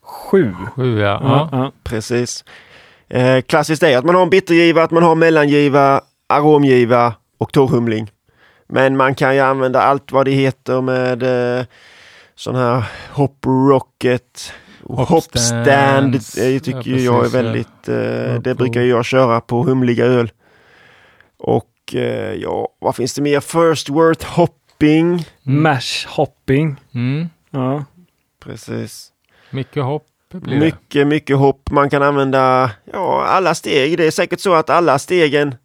sju. Sju, ja. Ja, ja. ja. Precis. Eh, klassiskt är att man har en bittergiva, att man har mellangiva, aromgiva och torrhumling. Men man kan ju använda allt vad det heter med eh, sån här hop rocket, hopstand. Hopstands. Det tycker Ja, jag är väldigt, eh, Ja, det brukar jag köra på humliga öl. Och eh, ja, vad finns det mer? First word hopping. Mm. Mash hopping. Mm. Ja. Precis. Mycket hopp blir det. Mycket, mycket hopp. Man kan använda ja, alla steg. Det är säkert så att alla stegen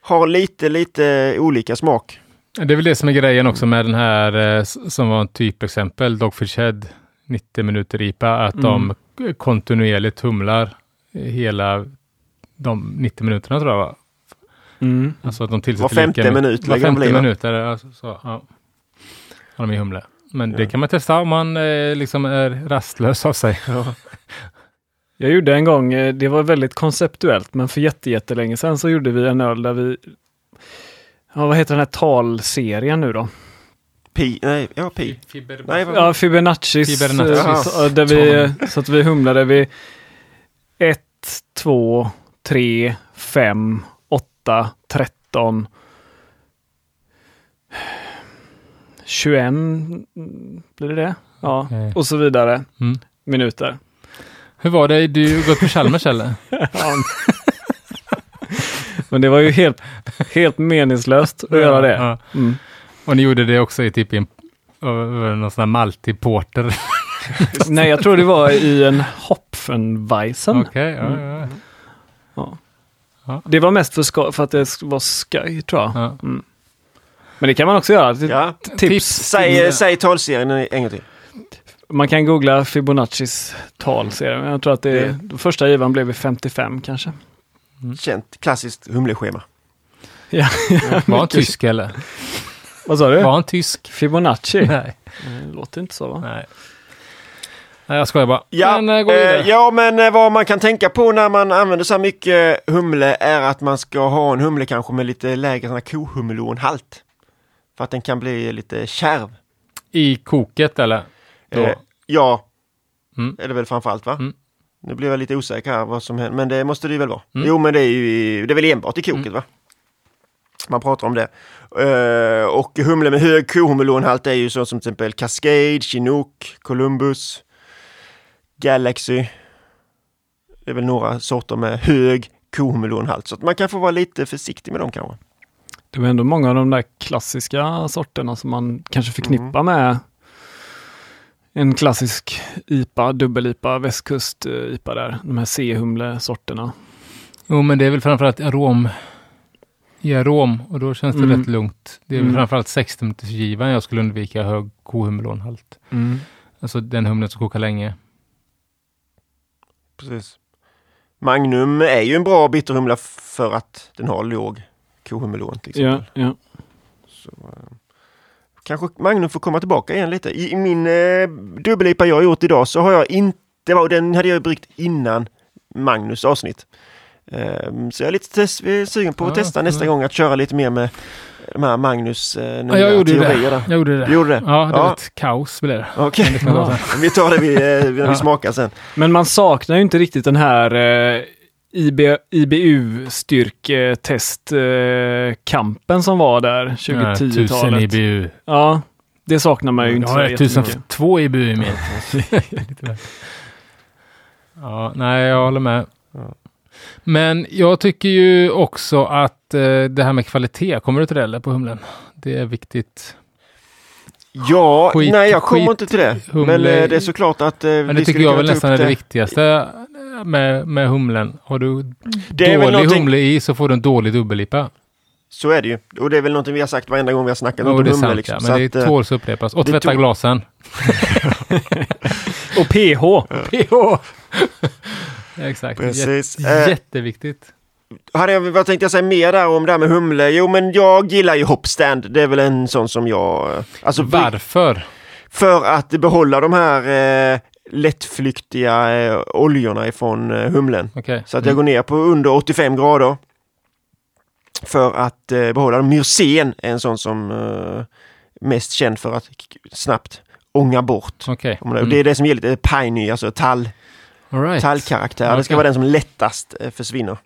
har lite, lite olika smak. Det är väl det som är grejen också med den här eh, som var en typexempel, Dogfish Head 90 minuter IPA, att de kontinuerligt humlar hela de 90 minuterna tror jag va? Mm. Alltså att de tillsätter Var femte lika minut Var femte minut alltså, så, ja. Har de i humle. Men det kan man testa om man eh, liksom är rastlös av sig. Jag gjorde en gång, eh, det var väldigt konceptuellt, men för jätte, jättelänge sedan så gjorde vi en öl där vi Ja, vad heter den här talserien nu då? Pi, nej, ja pi. Nej, vad- Ja, Fibonaccis. Fibonaccis. eh, så- Där vi, så att vi humlade vid 1, 2, 3, 5, 8, 13, 21, mm, blir det det? Ja, Okej. och så vidare. Mm. Minuter. Hur var det? Du gått på Chalmers eller? Men det var ju helt, helt meningslöst att göra det. Mm. Och ni gjorde det också i typ i en, någon sån här Malti Porter. Nej, jag tror det var i en Hopfenweizen. Okej, ja, ja, Ja. Ja. Det var mest för, för att det var skoj, tror jag. Men det kan man också göra. Det- Ja. Tips. Säg, säg talserien en gång till. Man kan googla Fibonaccis talserie. men Jag tror att det, Det- den första givan blev vid 55 kanske. Känt klassiskt humleschema. Ja. Var han tysk eller? Vad sa du? Var han tysk? Fibonacci? Nej. Det låter inte så va? Nej. Nej, jag skojar bara. Ja, Men, äh, gå vidare. eh, ja, men eh, vad man kan tänka på när man använder så här mycket humle är att man ska ha en humle kanske med lite lägre kohumulonhalt. För att den kan bli lite kärv. I koket eller? Eh, ja, Mm. är det väl framförallt va? Mm. Nu blir jag lite osäker här vad som händer, men det måste det väl vara. Mm. Jo, men det är ju det är väl enbart i koket va? Man pratar om det. Eh, och humle med hög kohumulonhalt är ju så som till exempel Cascade, Chinook, Columbus, Galaxy. Det är väl några sorter med hög kohumulonhalt. Så att man kan få vara lite försiktig med dem kanske. Det var ändå många av de där klassiska sorterna som man kanske förknippar Mm. med en klassisk IPA, dubbel-IPA, västkust-IPA där. De här C-humle-sorterna. Jo, men det är väl framförallt arom. I arom och då känns det Mm. rätt lugnt. Det är väl Mm. framförallt 60 minuters givan jag skulle undvika hög kohumulonhalt. Alltså den humlen som kokar länge. Precis. Magnum är ju en bra bitterhumla för att den har låg kohumulon till exempel. Ja, ja. Så, eh, kanske Magnum får komma tillbaka igen lite. I, i min eh, dubbel-IPA jag har gjort idag så har jag inte, var- den hade jag bryggt innan Magnus avsnitt. Eh, så jag är lite test, eh, sugen på att Ja, testa nästa ja. gång att köra lite mer med de här Magnus eh, Ja, jag gjorde teorier det. Jag gjorde det. Gjorde det? Ja, det var Ja. ett kaos blev det. Ja. vi tar det vi, eh, när Ja. vi smakar sen. Men man saknar ju inte riktigt den här eh, IB, IBU-styrketest-kampen som var där Ja, 1000 2010-talet. IBU. Ja, det saknar man ju inte Jag så har jättemycket. 1002 IBU i min. ja, nej, jag håller med. Men jag tycker ju också att eh, det här med kvalitet, kommer du till det eller på humlen? Det är viktigt. Ja, Skit- nej jag kommer skit- inte till det. humle- Men eh, det är såklart att eh, Men det vi tycker jag väl nästan är det viktigaste med, med humlen. Har du Det dålig någonting- humle i så får du en dålig dubbellipa. Så är det ju. Och det är väl någonting vi har sagt varenda gång vi har snackat Jo, om det är humle. sant, Liksom. ja, Så men det att, eh, tåls att upprepas. Och det tvätta tog- glasen. Och PH! Exakt. Precis. Eh. jätteviktigt. Hade jag, vad tänkte jag säga mer där om det här med humle? Jo, men jag gillar ju hoppstand. Det är väl en sån som jag... eh, Alltså, Varför? För att behålla de här eh, lättflyktiga eh, oljorna ifrån eh, humlen. Okej. Så att jag Mm. går ner på under 85 grader. För att eh, behålla dem. Myrcen är en sån som eh, mest känd för att snabbt ånga bort. Det- Mm. Det är det som ger lite piney, alltså tall, All right. tallkaraktär. Det ska vara den som lättast försvinner.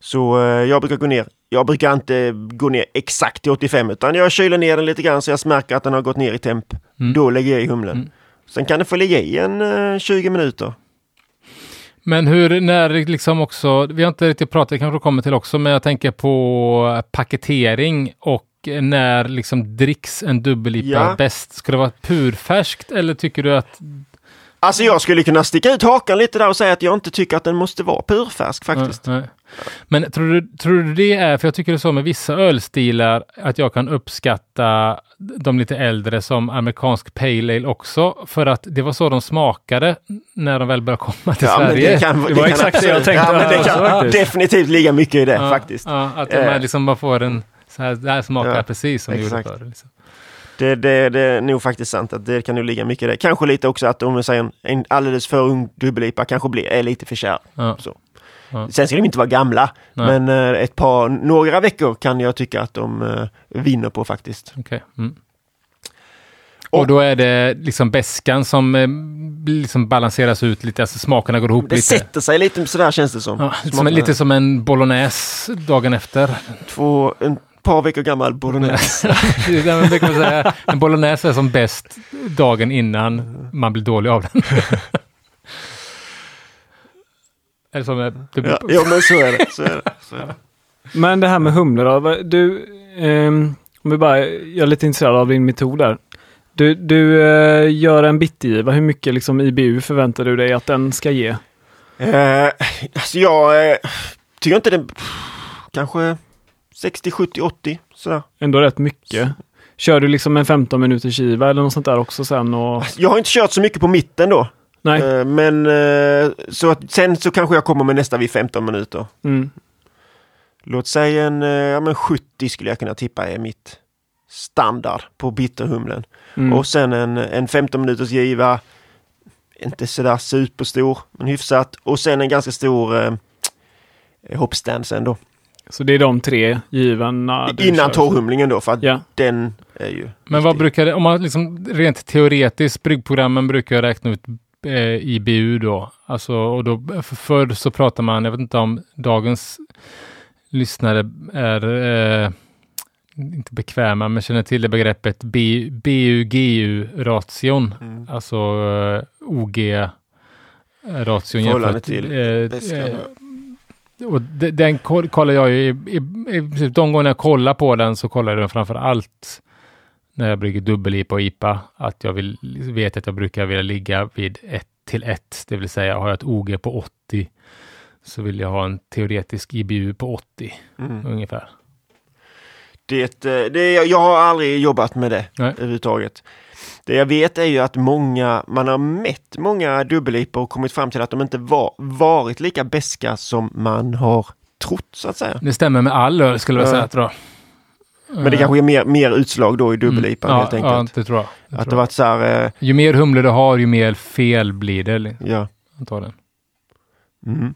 Så jag brukar gå ner. Jag brukar inte gå ner exakt till 85 utan jag kyler ner den lite grann så jag märker att den har gått ner i temp. Mm. Då lägger jag i humlen. Mm. Sen kan det få ligga i en eh, 20 minuter. Men hur, när liksom också, vi har inte riktigt pratat, det kanske kommer till också, men jag tänker på paketering och när liksom dricks en dubbel-IPA Ja. bäst? Ska det vara purfärskt eller tycker du att... Alltså jag skulle kunna sticka ut hakan lite där och säga att jag inte tycker att den måste vara purfärsk faktiskt. Nej, nej. Men tror du, tror du det är, för jag tycker det är så med vissa ölstilar, att jag kan uppskatta de lite äldre som amerikansk pale ale också, för att det var så de smakade när de väl började komma till Ja, Sverige. det kan, Det var kan exakt det jag tänkte Ja, det också kan faktiskt. definitivt ligga mycket i det Ja, faktiskt. Ja, att Eh. man liksom bara får en så här, det här smakar Ja, precis som det gjorde exakt. förr. Liksom. Det, det, det är nog faktiskt sant att det kan nog ligga mycket i det. Kanske lite också att om vi säger en, en alldeles för ung dubbel-IPA kanske blir, är lite för kär. Ja, Så. Ja. Sen ska de inte vara gamla, Nej. men eh, ett par, några veckor kan jag tycka att de eh, vinner på faktiskt. okej. Mm. Och- då är det liksom beskan som eh, liksom balanseras ut lite, alltså smakerna går ihop Det lite. sätter sig lite sådär känns det som. Ja, lite, som, lite som en bolognese dagen efter. Två, en par veckor gammal bolognese. Det det. En bolognese är som bäst dagen innan man blir dålig av den. Eller som är, det, ja, ja, men så är det. Så är det, så är det. Men det här med humle då. Du, ehm, om vi bara, jag är lite intresserad av din metod där. Du, du eh, gör en bitgiva. Hur mycket liksom IBU förväntar du dig att den ska ge? Eh, alltså jag eh, tycker inte det... Kanske 60, 70, 80 sådär. Ändå rätt mycket. Kör du liksom en 15 minuters giva eller något sånt där också sen? Och... Jag har inte kört så mycket på mitten då. Nej. Eh, men eh, så att, sen så kanske jag kommer med nästa vid 15 minuter. Mm. Låt säga en eh, ja, men 70 skulle jag kunna tippa är mitt standard på bitterhumlen. Mm. Och sen en, en 15 minuters giva. Inte sådär superstor, men hyfsat. Och sen en ganska stor eh, hoppstand sen då. Så det är de tre givarna Innan torrhumlingen då, för att Ja. den är ju... men vad viktig. brukar det, om man liksom rent teoretiskt, bryggprogrammen brukar räkna ut eh, IBU då. Alltså, och då för- förr så pratar man, jag vet inte om dagens lyssnare är eh, inte bekväma, men känner till det begreppet B- BU-GU-ration. Mm. Alltså eh, OG-ration Förhållande till eh, eh, och de- den koll- kollar jag ju, i, i, de gånger jag kollar på den så kollar jag den framför allt när jag brygger dubbel-IPA och IPA, att jag vill, vet att jag brukar vilja ligga vid 1 till 1, det vill säga har jag ett OG på 80 så vill jag ha en teoretisk IBU på 80 Mm. ungefär. Det, eh, det, jag har aldrig jobbat med det Nej. överhuvudtaget. Det jag vet är ju att många, man har mätt många dubbelipor och kommit fram till att de inte var, varit lika beska som man har trott så att säga. Det stämmer med all öl skulle jag Ja. säga tror jag. Men det kanske är mer, mer utslag då i dubbellipan Mm. helt ja, enkelt. Ja, det tror jag. Det att tror det jag. varit så här, eh, Ju mer humle du har, ju mer fel blir det ja. antagligen. Mm.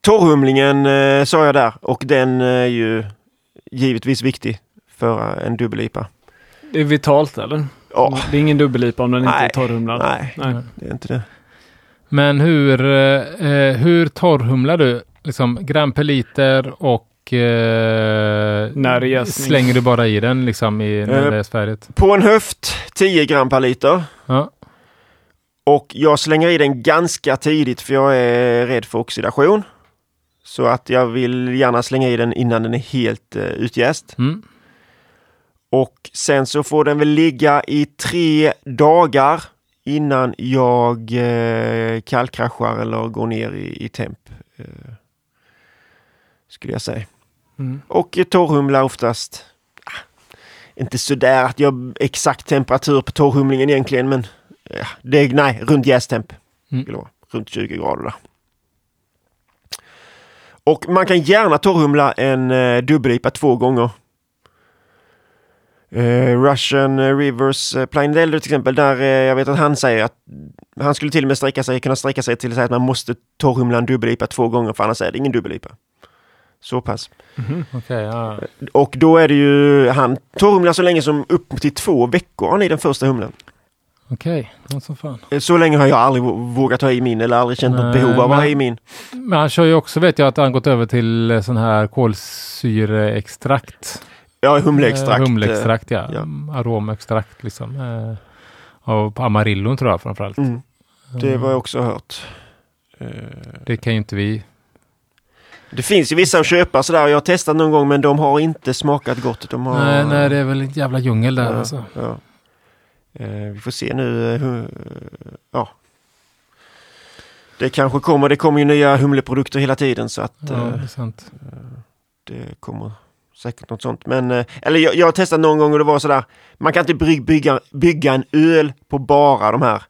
Torrhumlingen eh, sa jag där och den är ju givetvis viktig för eh, en dubbellipa. Det är vitalt eller? Ja, Det är ingen dubbel-IPA om den inte Nej. är torrhumlad. nej, Nej. det är inte det. Men hur, eh, eh, hur torrhumlar du? Liksom gram per liter och eh, När slänger du bara i den liksom i, när Eh, det är färdigt? På en höft 10 gram per liter. Ja. Och jag slänger i den ganska tidigt för jag är rädd för oxidation. Så att jag vill gärna slänga i den innan den är helt uh, utjäst. Mm. Och sen så får den väl ligga i tre dagar innan jag uh, kallkraschar eller går ner i, i temp. eh, skulle jag säga. Mm. Och torrhumla oftast. Ah, inte sådär att jag exakt temperatur på torrhumlingen egentligen men ja, det är nej, runt jästemp. Mm. Runt 20 grader där. Och man kan gärna torrhumla en eh, dubbel-IPA två gånger. Eh, Russian Rivers eh, Plain Elder till exempel, där eh, jag vet att han säger att han skulle till och med sträcka sig, kunna sträcka sig till att säga att man måste torrhumla en dubbel-IPA två gånger för annars är det ingen dubbel-IPA. Så pass. Okej, ja. Och då är det ju, han torrhumlar så länge som upp till två veckor har ni den första humlen. Okej, något som fan. Eh, Så länge har jag aldrig vå- vågat ha i min eller aldrig känt något behov av att ha i min. Men han kör ju också, vet jag, att han gått över till eh, sån här kolsyreextrakt. Ja, humleextrakt. Eh, Humleextrakt, ja. ja. Mm, Aromextrakt liksom. Av Amarillon tror jag framförallt. Mm, det var jag också hört. Det kan ju inte vi. Det finns ju vissa att köpa sådär. Jag har testat någon gång men de har inte smakat gott. De har... Nej, nej, det är väl en jävla djungel där ja, alltså. ja. Eh, vi får se nu. eh, hur, ja. Det kanske kommer. Det kommer ju nya humleprodukter hela tiden så att Ja, eh, det är sant. det kommer säkert något sånt. Men, eh, eller jag, jag har testat någon gång och det var sådär. Man kan inte bygga, bygga, en öl på bara de här eh,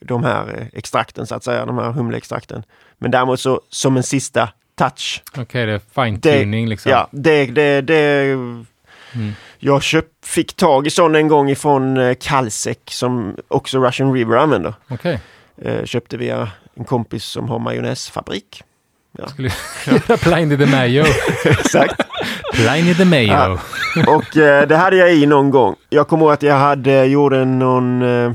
de här eh, extrakten så att säga, de här humleextrakten. Men däremot så som en sista touch. Okej, det är fine tuning liksom. Ja, det, det, det Mm. jag köp, fick tag i sån en gång ifrån eh, Kalsek som också Russian River använder. Okej. Eh, köpte via en kompis som har majonnäsfabrik. Skulle göra Pliny the Mayo. Exakt. Pliny the Mayo. Ja. Och eh, det hade jag i någon gång. Jag kommer ihåg att jag hade, gjorde någon eh,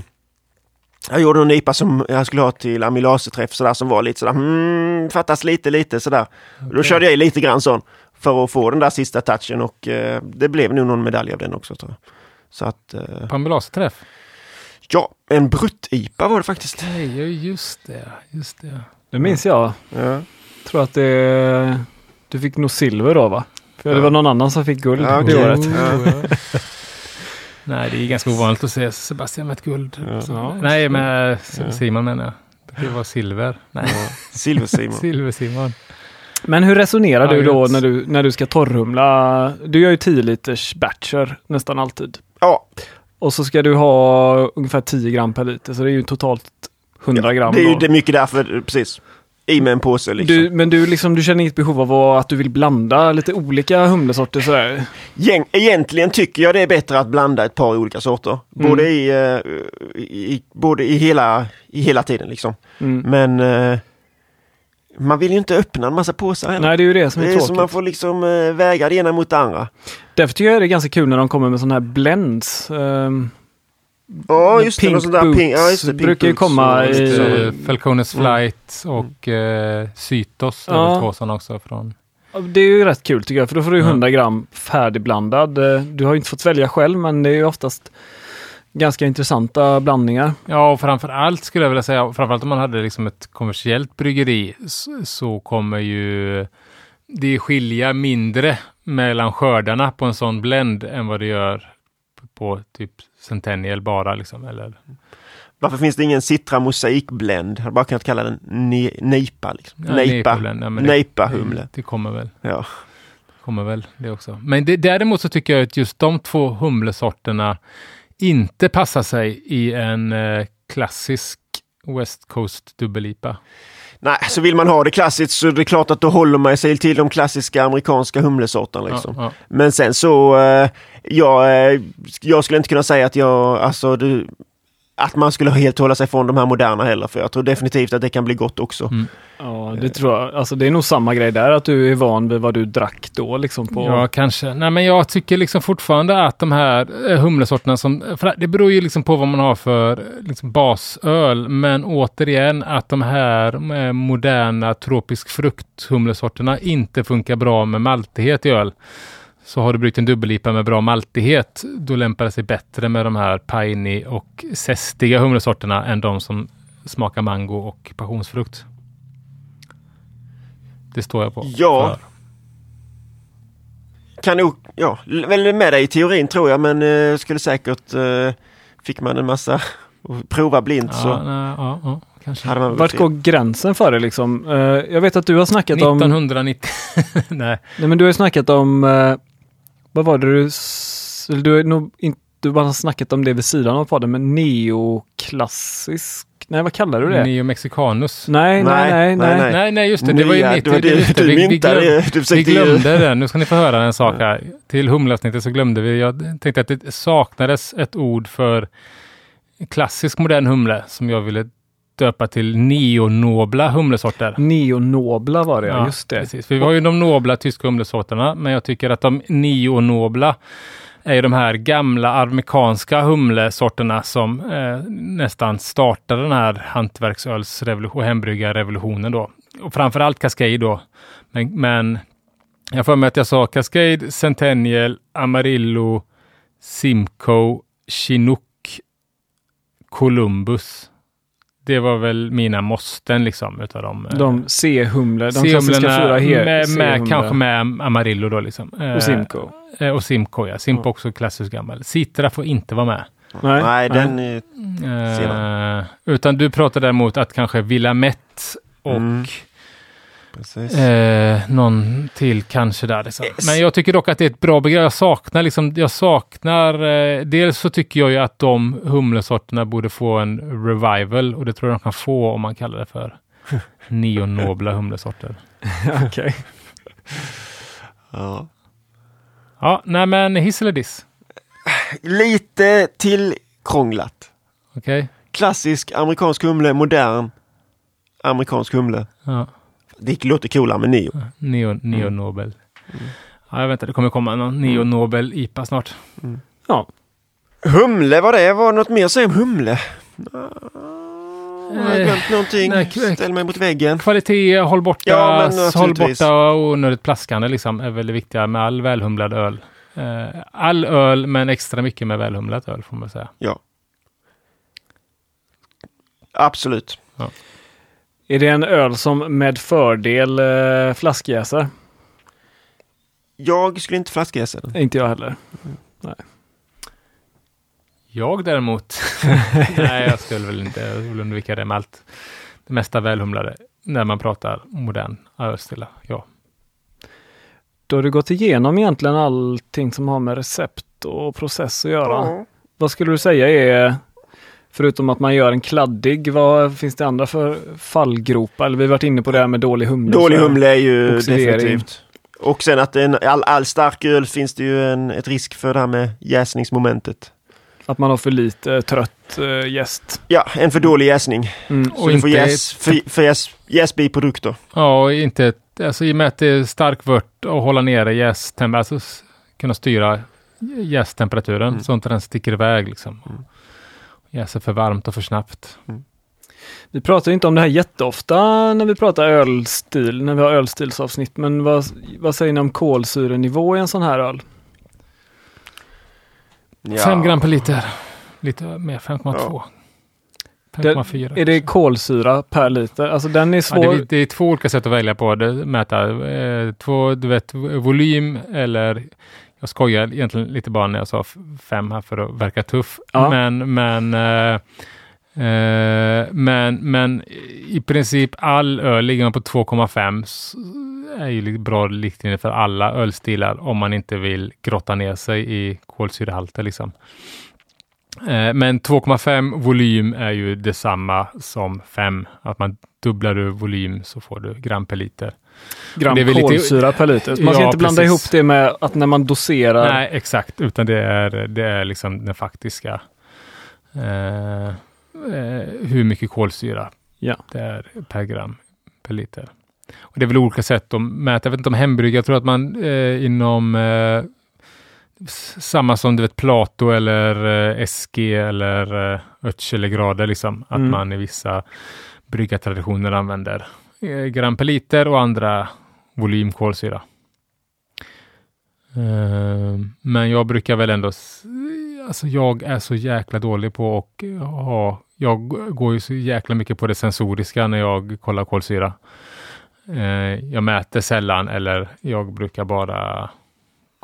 jag gjorde någon IPA som jag skulle ha till amylaseträff sådär som var lite sådär, hmm, fattas lite lite sådär. Då Okej. körde jag i lite grann sån för att få den där sista touchen och eh, det blev nog någon medalj av den också tror jag. Så att, eh, På ambulansträff? ja, en brutt-IPA var det faktiskt. Nej, ja, just det. Just det. Det minns jag. Ja. tror att det... Du fick nog silver då va? För det Ja. var någon annan som fick guld Ja, det okej. året. Ja. Nej, det är ganska ovanligt att se Sebastian med ett guld. Ja. Så, Ja, nej, med Ja. Simon menar jag. Det var silver. Nej, Silver-Simon. silver-Simon. Men hur resonerar Ja, du då när du, när du ska torrhumla? Du gör ju 10 liters batcher nästan alltid. Ja, Och så ska du ha ungefär 10 gram per liter, så det är ju totalt 100 gram. det är ju det är mycket därför, precis. I med en påse liksom. Du, men du, liksom, du känner inget behov av att du vill blanda lite olika humlesorter sådär? Gäng, egentligen tycker jag det är bättre att blanda ett par olika sorter. Mm. Både, i, eh, i, både i, hela, i hela tiden liksom. Mm. Men eh, man vill ju inte öppna en massa påsar heller. Nej, det är ju det som är, det är så tråkigt. man får liksom eh, väga det ena mot det andra. Därför tycker jag det är ganska kul när de kommer med sådana här blends. Um, Ja, just det. Pink något sånt där pink, ja, just det. Pink brukar ju komma i-. Eh, Falcones Mm. Flight och eh, Sytos. Ja. Ja. Två sådana också från. det är ju rätt kul tycker jag, för då får du ju Ja. 100 gram färdigblandad. Eh, Du har ju inte fått välja själv, men det är ju oftast ganska intressanta blandningar. Ja, och framför allt skulle jag vilja säga, framförallt om man hade liksom ett kommersiellt bryggeri, så, så kommer ju det skilja mindre mellan skördarna på en sån blend än vad det gör på typ Centennial bara liksom. Eller, Varför finns det ingen Citra mosaikblend? Jag hade bara kunnat kalla den ne Neipa. Liksom. Ja, Neipa. Ja, men det- det, det kommer väl. Ja. Kommer väl det också. Men det, däremot så tycker jag att just de två humlesorterna inte passar sig i en eh, klassisk West Coast dubbel-IPA. Nej, så vill man ha det klassiskt så är det klart att då håller man sig till de klassiska amerikanska humlesorterna. Liksom. Ja, ja. Men sen så, eh, jag, eh, jag skulle inte kunna säga att jag, alltså du, att man skulle helt hålla sig från de här moderna heller. För jag tror definitivt att det kan bli gott också. Mm. Ja, det tror jag. Alltså det är nog samma grej där, att du är van vid vad du drack då liksom på... Ja, kanske. Nej, men jag tycker liksom fortfarande att de här eh, humlesorterna som, för det beror ju liksom på vad man har för eh, liksom basöl, men återigen att de här eh, moderna tropisk frukt humlesorterna inte funkar bra med maltighet i öl. Så har du bryggt en dubbel-IPA med bra maltighet, då lämpar det sig bättre med de här piney och zestiga humlesorterna än de som smakar mango och passionsfrukt. Det står jag på. Ja. för. Kan nog, ja, väl med dig i teorin tror jag men eh, skulle säkert, eh, fick man en massa och prova blint Ja, så nej, ja, ja, kanske. hade man väl Vart går gränsen för det liksom? Eh, jag vet att du har snackat om... 1990. Nej. Nej men du har ju snackat om... eh, vad var det du... Du har nog inte du bara snackat om det vid sidan av podden, men neoklassisk Nej, vad kallar du det? Neo Mexicanus. Nej, nej, nej, nej. Nej, nej, just det. Det var ju Nya, mitt... det var det just det, vi, vi, glöm, vi glömde det. Nu ska ni få höra en sak här. Till humleavsnittet så glömde vi. Jag tänkte att det saknades ett ord för klassisk modern humle som jag ville döpa till neonobla humlesorter. Neonobla var det, ja, just det. Precis. För vi har ju de nobla tyska humlesorterna, men jag tycker att de neonobla är de här gamla amerikanska humlesorterna som eh, nästan startade den här hantverksölsrevolution och hembryggarrevolutionen då. Och framförallt Cascade då. Men, men jag får med att jag sa Cascade, Centennial, Amarillo, Simcoe, Chinook, Columbus. Det var väl mina måsten liksom utav dem. eh, De C-humle, de klassiska fyra C-humlorna he- med, med, kanske med Amarillo då liksom. Eh, Och Simcoe. eh, Och Simcoe, ja. Simcoe Ja. också klassisk gammal. Citra får inte vara med. Nej, Nej, den är... Eh, utan du pratar däremot att kanske Willamette och Mm. Eh, någon till kanske där. Liksom. Yes. Men jag tycker dock att det är ett bra begrepp. Jag saknar liksom, jag saknar, eh, dels så tycker jag ju att de humlesorterna borde få en revival och det tror jag de kan få om man kallar det för neonobla humlesorter. okej. Ja. Ja, nej men hiss eller diss? Lite tillkrånglat. Okej? Klassisk amerikansk humle, modern amerikansk humle. Ja. Det låter coolare med neo. Neo, neonobel. Ja, jag väntar, det kommer komma någon neonobel IPA snart. Ja, Humle, vad det? Var det något mer att säga om humle? Ah, Har jag Eh, glömt någonting? nej, Ställ mig mot väggen. Kvalitet, håll borta, Ja, men håll borta onödigt plaskande liksom är väl det viktiga med all välhumlad öl. Eh, all öl, men extra mycket med välhumlat öl får man säga. Ja. Absolut. Är det en öl som med fördel eh, flaskjäsar? Jag skulle inte flaskjäsa den. Inte jag heller. Jag däremot, nej jag skulle väl inte, jag vill undvika det med allt. Det mesta välhumlade när man pratar modern ölstilla. Ja. Då har du gått igenom egentligen allting som har med recept och process att göra. Vad skulle du säga är, förutom att man gör en kladdig, vad finns det andra för fallgropar? Eller vi har varit inne på det här med dålig humle. Dålig humle är ju Oxidering. definitivt. Och sen att en, all, all stark öl finns det ju en, ett risk för det här med jäsningsmomentet. Att man har för lite trött äh, jäst. Ja, en för dålig jäsning. Mm. Och du får inte jäs, för, för jäs, jäsbiprodukter. Ja, och inte, alltså i och med att det är stark vört och hålla nere jästemperaturen, alltså kunna styra jästemperaturen Mm. så inte den sticker iväg liksom. Mm. Jäser för varmt och för snabbt. Vi pratar inte om det här jätteofta när vi pratar ölstil, när vi har ölstilsavsnitt. Men vad, vad säger ni om kolsyrenivå i en sån här öl? Ja. Fem gram per liter. Lite mer, 5,2. 5,4. Är det kolsyra per liter? Alltså den är Ja, svår. det, är- det är två olika sätt att välja på. Det, mäta eh, två, du vet, volym eller jag skojar egentligen lite bara när jag sa fem här för att verka tuff. Ja. Men, men, eh, eh, men, men i princip all öl ligger man på 2,5 s- är ju bra riktlinje för alla ölstilar om man inte vill grotta ner sig i kolsyrehalter. Liksom. Eh, Men 2,5 volym är ju detsamma som 5. Att man dubblar du volym så får du gram per liter. Gram det är väl lite- kolsyra per liter. Man ska Ja, inte blanda precis. ihop det med att när man doserar. Nej, exakt, utan det är, det är liksom den faktiska eh, eh, hur mycket kolsyra Ja. det är per gram per liter. Och det är väl olika sätt att mäta. Jag vet inte om hembrygg, jag tror att man eh, inom eh, samma som du vet Plato eller eh, SG eller eh, Ötchellegrader, liksom. Att Mm. man i vissa bryggartraditioner använder Eh, gram per liter och andra volym kolsyra. Eh, men jag brukar väl ändå, alltså jag är så jäkla dålig på och eh, ha, jag går ju så jäkla mycket på det sensoriska när jag kollar kolsyra. Jag mäter sällan eller jag brukar bara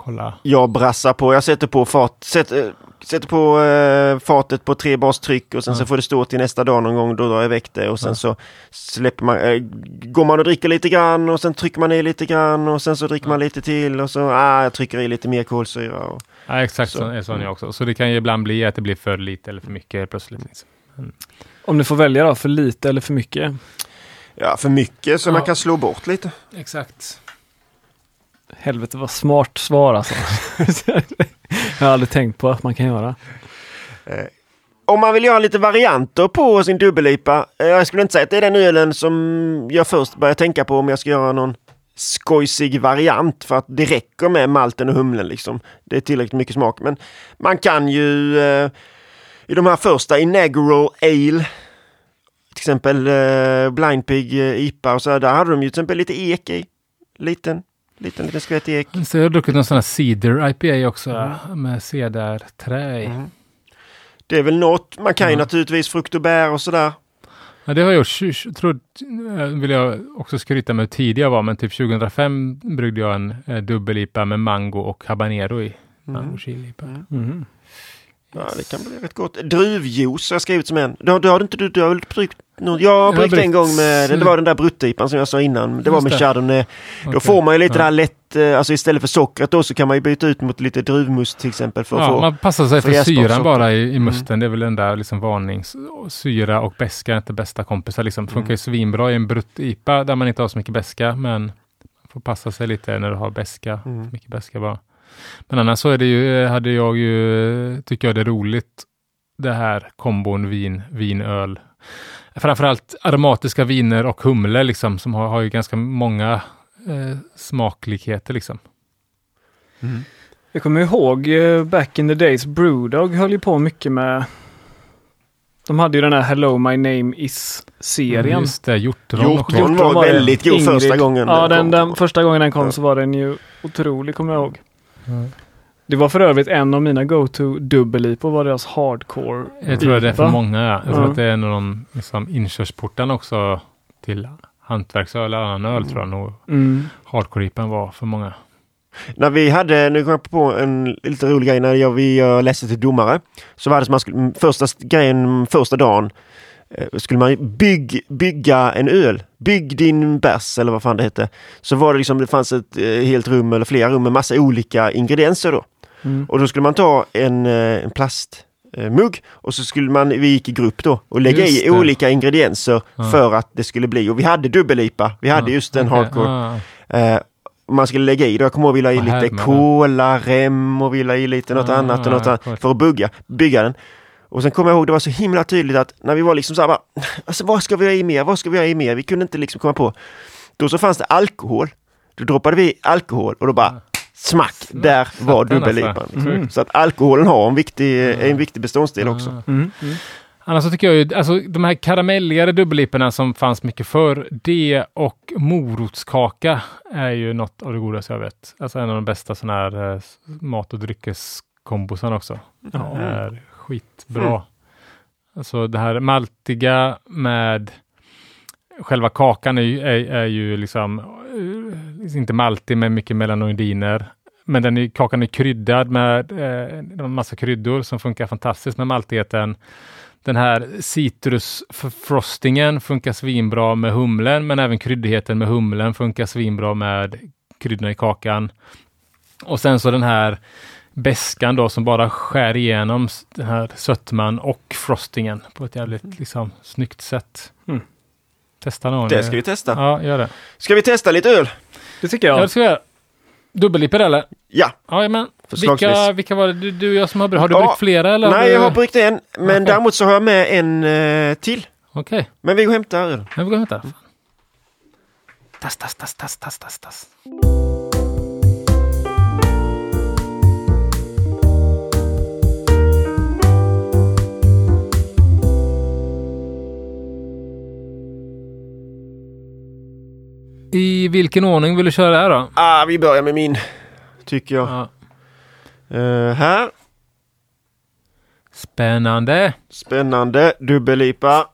kolla. Jag brassar på. Jag sätter på fat, sätter, sätter på eh, fatet på tre bars tryck och sen Ja. så får det stå till nästa dag någon gång. Då drar jag väck det och sen Ja. så släpper man, eh, går man och dricker lite grann och sen trycker man i lite grann och sen så dricker man lite till och så ah, jag trycker i lite mer kolsyra. Och, Ja, exakt Så. så är sån jag också. Så det kan ju ibland bli att det blir för lite eller för mycket plötsligt. Liksom. Om du får välja då, för lite eller för mycket? Ja, för mycket så Ja. man kan slå bort lite. Exakt. Helvete vad smart svar alltså. Jag har aldrig tänkt på att man kan göra. Om man vill göra lite varianter på sin dubbel-IPA. eh, Jag skulle inte säga att det är den ölen som jag först börjar tänka på om jag ska göra någon skojsig variant. För att det räcker med malten och humlen liksom. Det är tillräckligt mycket smak. Men man kan ju eh, i de här första Inaugural Ale till exempel eh, Blind Pig eh, IPA och så här, där hade de ju till exempel lite ek i. Liten, liten, liten skvätt ek. Så jag har druckit någon sån här Cedar IPA också med cedarträ i. Mm. Det är väl något. Man kan ju naturligtvis frukt och bär och sådär. Ja, det har jag gjort. Tror, eh, vill jag också skryta med hur tidig jag var, men typ 2005 bryggde jag en eh, dubbel-IPA med mango och habanero i. Mango chili IPA. Mhm. Ja, det kan bli rätt gott. Druvjuice har jag skrivit som en. Du, har- du har inte du, du har väl bryggt någon? Jag har bryggt en gång med, det var den där bruttipan som jag sa innan. Det var med det. chardonnay. Då Okej. får man ju lite Ja. där lätt, eh, alltså istället för sockret då så kan man ju byta ut mot lite druvmust till exempel för att Ja, få. man passar sig för för syran bara i, i Mm. musten. Det är väl den där liksom varnings... Syra och beska är inte bästa kompisar. Liksom. Mm. Funkar ju svinbra i en brutt-IPA där man inte har så mycket beska, men man får passa sig lite när du har beska. Mm. Mycket beska bara. Men annars så är det ju, hade jag ju, tycker jag det är roligt, det här kombon vin, vinöl. Framförallt aromatiska viner och humle liksom, som har, har ju ganska många eh, smaklikheter liksom. Jag kommer ihåg eh, back in the days, Brewdog höll ju på mycket med de hade ju den här Hello My Name Is-serien. Just det, hjortron. Hjortron var det. väldigt god första gången Ja, den den, första gången den kom Ja. så var den ju otrolig, kommer jag ihåg. Mm. Det var för övrigt en av mina go-to dubbel-IPA var deras hardcore Jag tror det är för många. Ja. Jag tror att det är en av de liksom, inkörsportarna också till hantverksöl eller annan öl tror jag nog. Mm. Hardcore-IPan var för många. När vi hade, nu kom jag på en lite rolig grej när jag, vi jag läste till domare. Så var det som man skulle, mm, första st- grejen första dagen eh, skulle man bygg, bygga en öl. Bygg din bärs eller vad fan det hette. Så var det liksom, det fanns ett eh, helt rum eller flera rum med massa olika ingredienser då. Mm. Och då skulle man ta en, eh, en plastmugg och så skulle man, vi gick i grupp då och lägga Just i det. olika ingredienser Ja. för att det skulle bli. Och vi hade dubbel-IPA. Vi hade Ja, just en okej. hardcore. Eh, och man skulle lägga i det. Jag kommer ihåg vi la i lite cola, rem och vi la i lite något Ah, annat och något annat för att bygga, bygga den. Och sen kommer jag ihåg det var så himla tydligt att när vi var liksom så här bara, alltså vad ska vi ha i mer? Vad ska vi ha i mer? Vi kunde inte liksom komma på. Då så fanns det alkohol. Då droppade vi alkohol och då bara smack, där var alltså. Liksom. Mm. Så att alkoholen har en viktig, är en viktig beståndsdel också. ah. Mm. Mm. Annars så tycker jag ju, alltså de här karamelligare dubbelliporna som fanns mycket förr, det och morotskaka är ju något av det godaste jag vet. Alltså en av de bästa sådana här eh, mat och dryckeskombosarna också. Ja. är skitbra. Mm. Alltså det här maltiga med själva kakan är, ju- är, är ju liksom inte maltig med mycket melanoidiner. Men den är, kakan är kryddad med eh, en massa kryddor som funkar fantastiskt med maltigheten. Den här citrusfrostingen funkar svinbra med humlen, men även kryddigheten med humlen funkar svinbra med kryddorna i kakan. Och sen så den här beskan då som bara skär igenom den här sötman och frostingen på ett jävligt liksom, snyggt sätt. Mm. Testa någon. Det ska vi testa. Ja, gör det. Ska vi testa lite öl? Det tycker Ja, jag. det ska vi göra. Eller? Ja. Ja, men vilka, vilka var det? Du, du och jag som har bryggt? Har du Ja. bryggt flera eller? Nej, jag har bryggt en, men Okej. däremot så har jag med en eh, till. Okej, Men vi går och hämtar öl. men vi går och hämtar. Tass, tass, tass, tass, tass, tass, tass. I vilken ordning vill du köra det här då? Ah, vi börjar med min, tycker jag. Ja. Eh, här, Spännande. spännande, dubbel-IPA.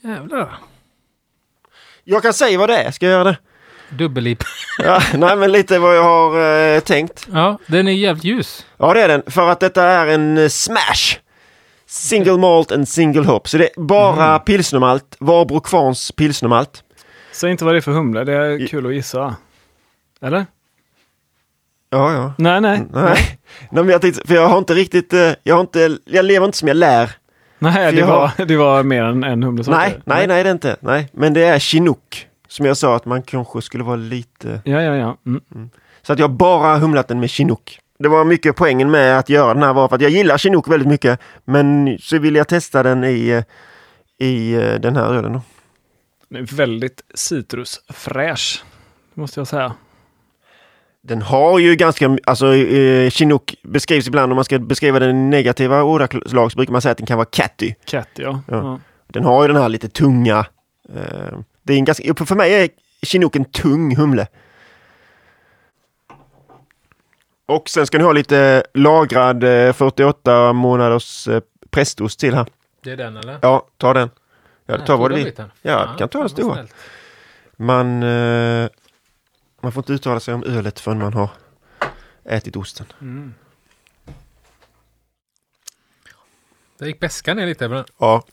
Jävlar. Jag kan säga vad det är, ska jag göra det? Dubbellip. Ja, nej, men lite vad jag har eh, tänkt. Ja, den är jävligt ljus. Ja, det är den. För att detta är en eh, smash. Single malt and single hop. Så det är bara pilsnermalt. Varbro Kvarns pilsnermalt. Säg inte vad det är för humle, det är kul att gissa. Eller? Ja, ja. Nej, nej. Nej, nej men jag tänkte, för jag har inte riktigt, eh, jag har inte, jag lever inte som jag lär. Nej, det jag var, det var mer än en humlesort. Nej, nej, nej det är inte. Nej, men det är chinook. Som jag sa att man kanske skulle vara lite... Ja, ja, ja. Mm. Så att jag bara humlat den med chinook. Det var mycket poängen med att göra den här var för att jag gillar chinook väldigt mycket. Men så vill jag testa den i, i eh, den här ölen då. Den är väldigt citrusfräsch, måste jag säga. Den har ju ganska, alltså eh, chinook beskrivs ibland om man ska beskriva den negativa ordalag så brukar man säga att den kan vara catty. Cat, ja. Ja. ja. Den har ju den här lite tunga. Eh, det är en ganska, för mig är chinook en tung humle. Och sen ska ni ha lite lagrad eh, 48 månaders eh, prästost till här. Det är den eller? Ja, ta den. Ja, ta vad du vill. Ja, du kan ta den stora. snällt. Man, eh, man får inte uttala sig om ölet förrän man har ätit osten. Mm. Där gick bäskan ner lite. Men... Ja,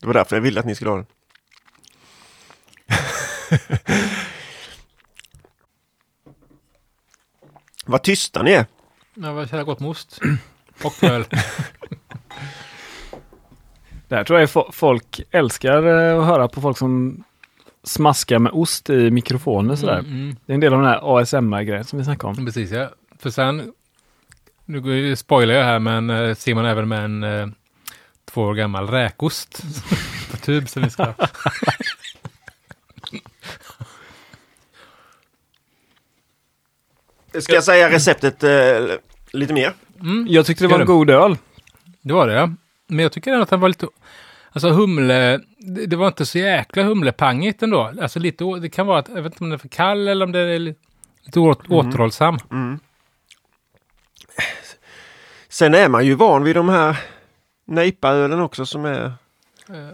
det var därför jag ville att ni skulle ha den. Vad tysta ni är. Ja, vad kära gott med ost. Och öl. Det här tror jag fo- folk älskar eh, att höra på folk som smaskar med ost i mikrofoner sådär. Mm, mm. Det är en del av den här ASMR-grejen som vi snackade om. Precis ja. För sen, nu spoilar jag här, men eh, ser man även med en eh, två år gammal räkost på tub som vi ska... Ska jag säga receptet eh, lite mer? Mm, Jag tyckte det var en god öl. det var det ja. Men jag tycker ändå att den var lite... Alltså humle, det, det var inte så jäkla humlepangigt ändå. Alltså lite, å- det kan vara att, jag vet inte om den är för kall eller om det är li- lite å, återhållsam. Sen är man ju van vid de här nejpaölen också som är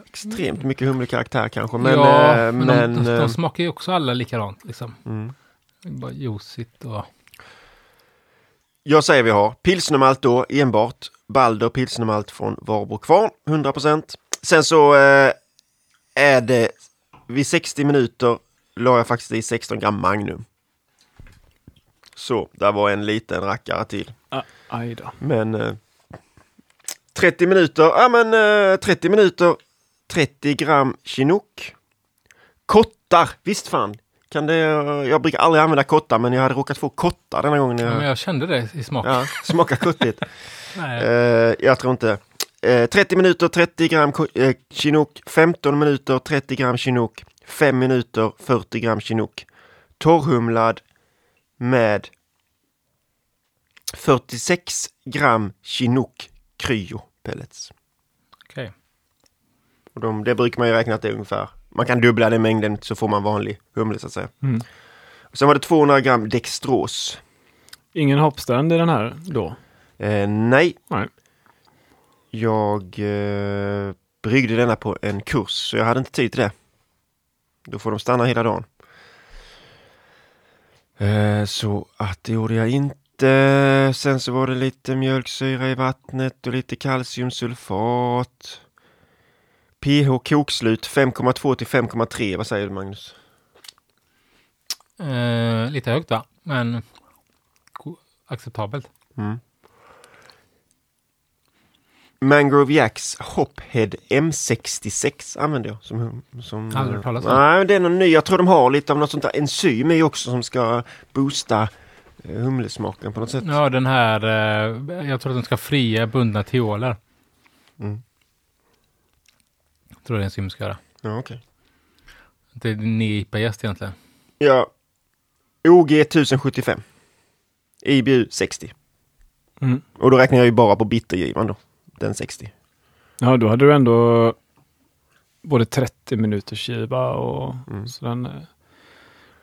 extremt mycket humlekaraktär kanske. Men, ja, eh, men, men, de, de, eh, de smakar ju också alla likadant liksom. mm. Det är Bara juicigt och... Jag säger vi har pilsnermalt då enbart. Balder pilsnermalt från Varbo kvarn 100%. Sen så eh, är det vid 60 minuter la jag faktiskt i 16 gram Magnum. Så, där var en liten rackare till. Ah, aj då. Men eh, 30 minuter, ja men eh, 30 minuter 30 gram chinook. Kottar, visst fan. Kan det, jag brukar aldrig använda kottar men jag hade råkat få kottar denna gången. Ja, Jag, men jag kände det i smaken. ja, smakar kottigt. Nej. Eh, jag tror inte. Eh, 30 minuter 30 gram eh, chinook. 15 minuter 30 gram chinook. 5 minuter 40 gram chinook. Torrhumlad med 46 gram chinook kryo pellets. Okej. Och de, det brukar man ju räkna att det är ungefär. Man kan dubbla den mängden så får man vanlig humle så att säga. Mm. Och sen var det 200 gram dextros. Ingen hoppstrand i den här då? Eh, nej, Nej. Jag eh, bryggde denna på en kurs så jag hade inte tid till det. Då får de stanna hela dagen. Eh, så att det gjorde jag inte. Sen så var det lite mjölksyra i vattnet och lite kalciumsulfat. pH kokslut 5,2 till 5,3. Vad säger du Magnus? Eh, lite högt va? Men acceptabelt. Mm. Mangrove Jacks Hophead M66 använder jag. Som, som, Aldrig talas om. Nej, det är någon ny. Jag tror de har lite av något sånt där enzym i också som ska boosta eh, humlesmaken på något sätt. Ja, den här, eh, jag tror att den ska fria bundna teoler. Mm. Jag tror det är en sim ska göra. Ja, okej. Det är en IPA-gäst egentligen. Ja. OG 1075. IBU 60. Mm. Och då räknar jag ju bara på bittergivan då. Den 60. Ja, då hade du ändå både 30 minuters giva och Mm. så den är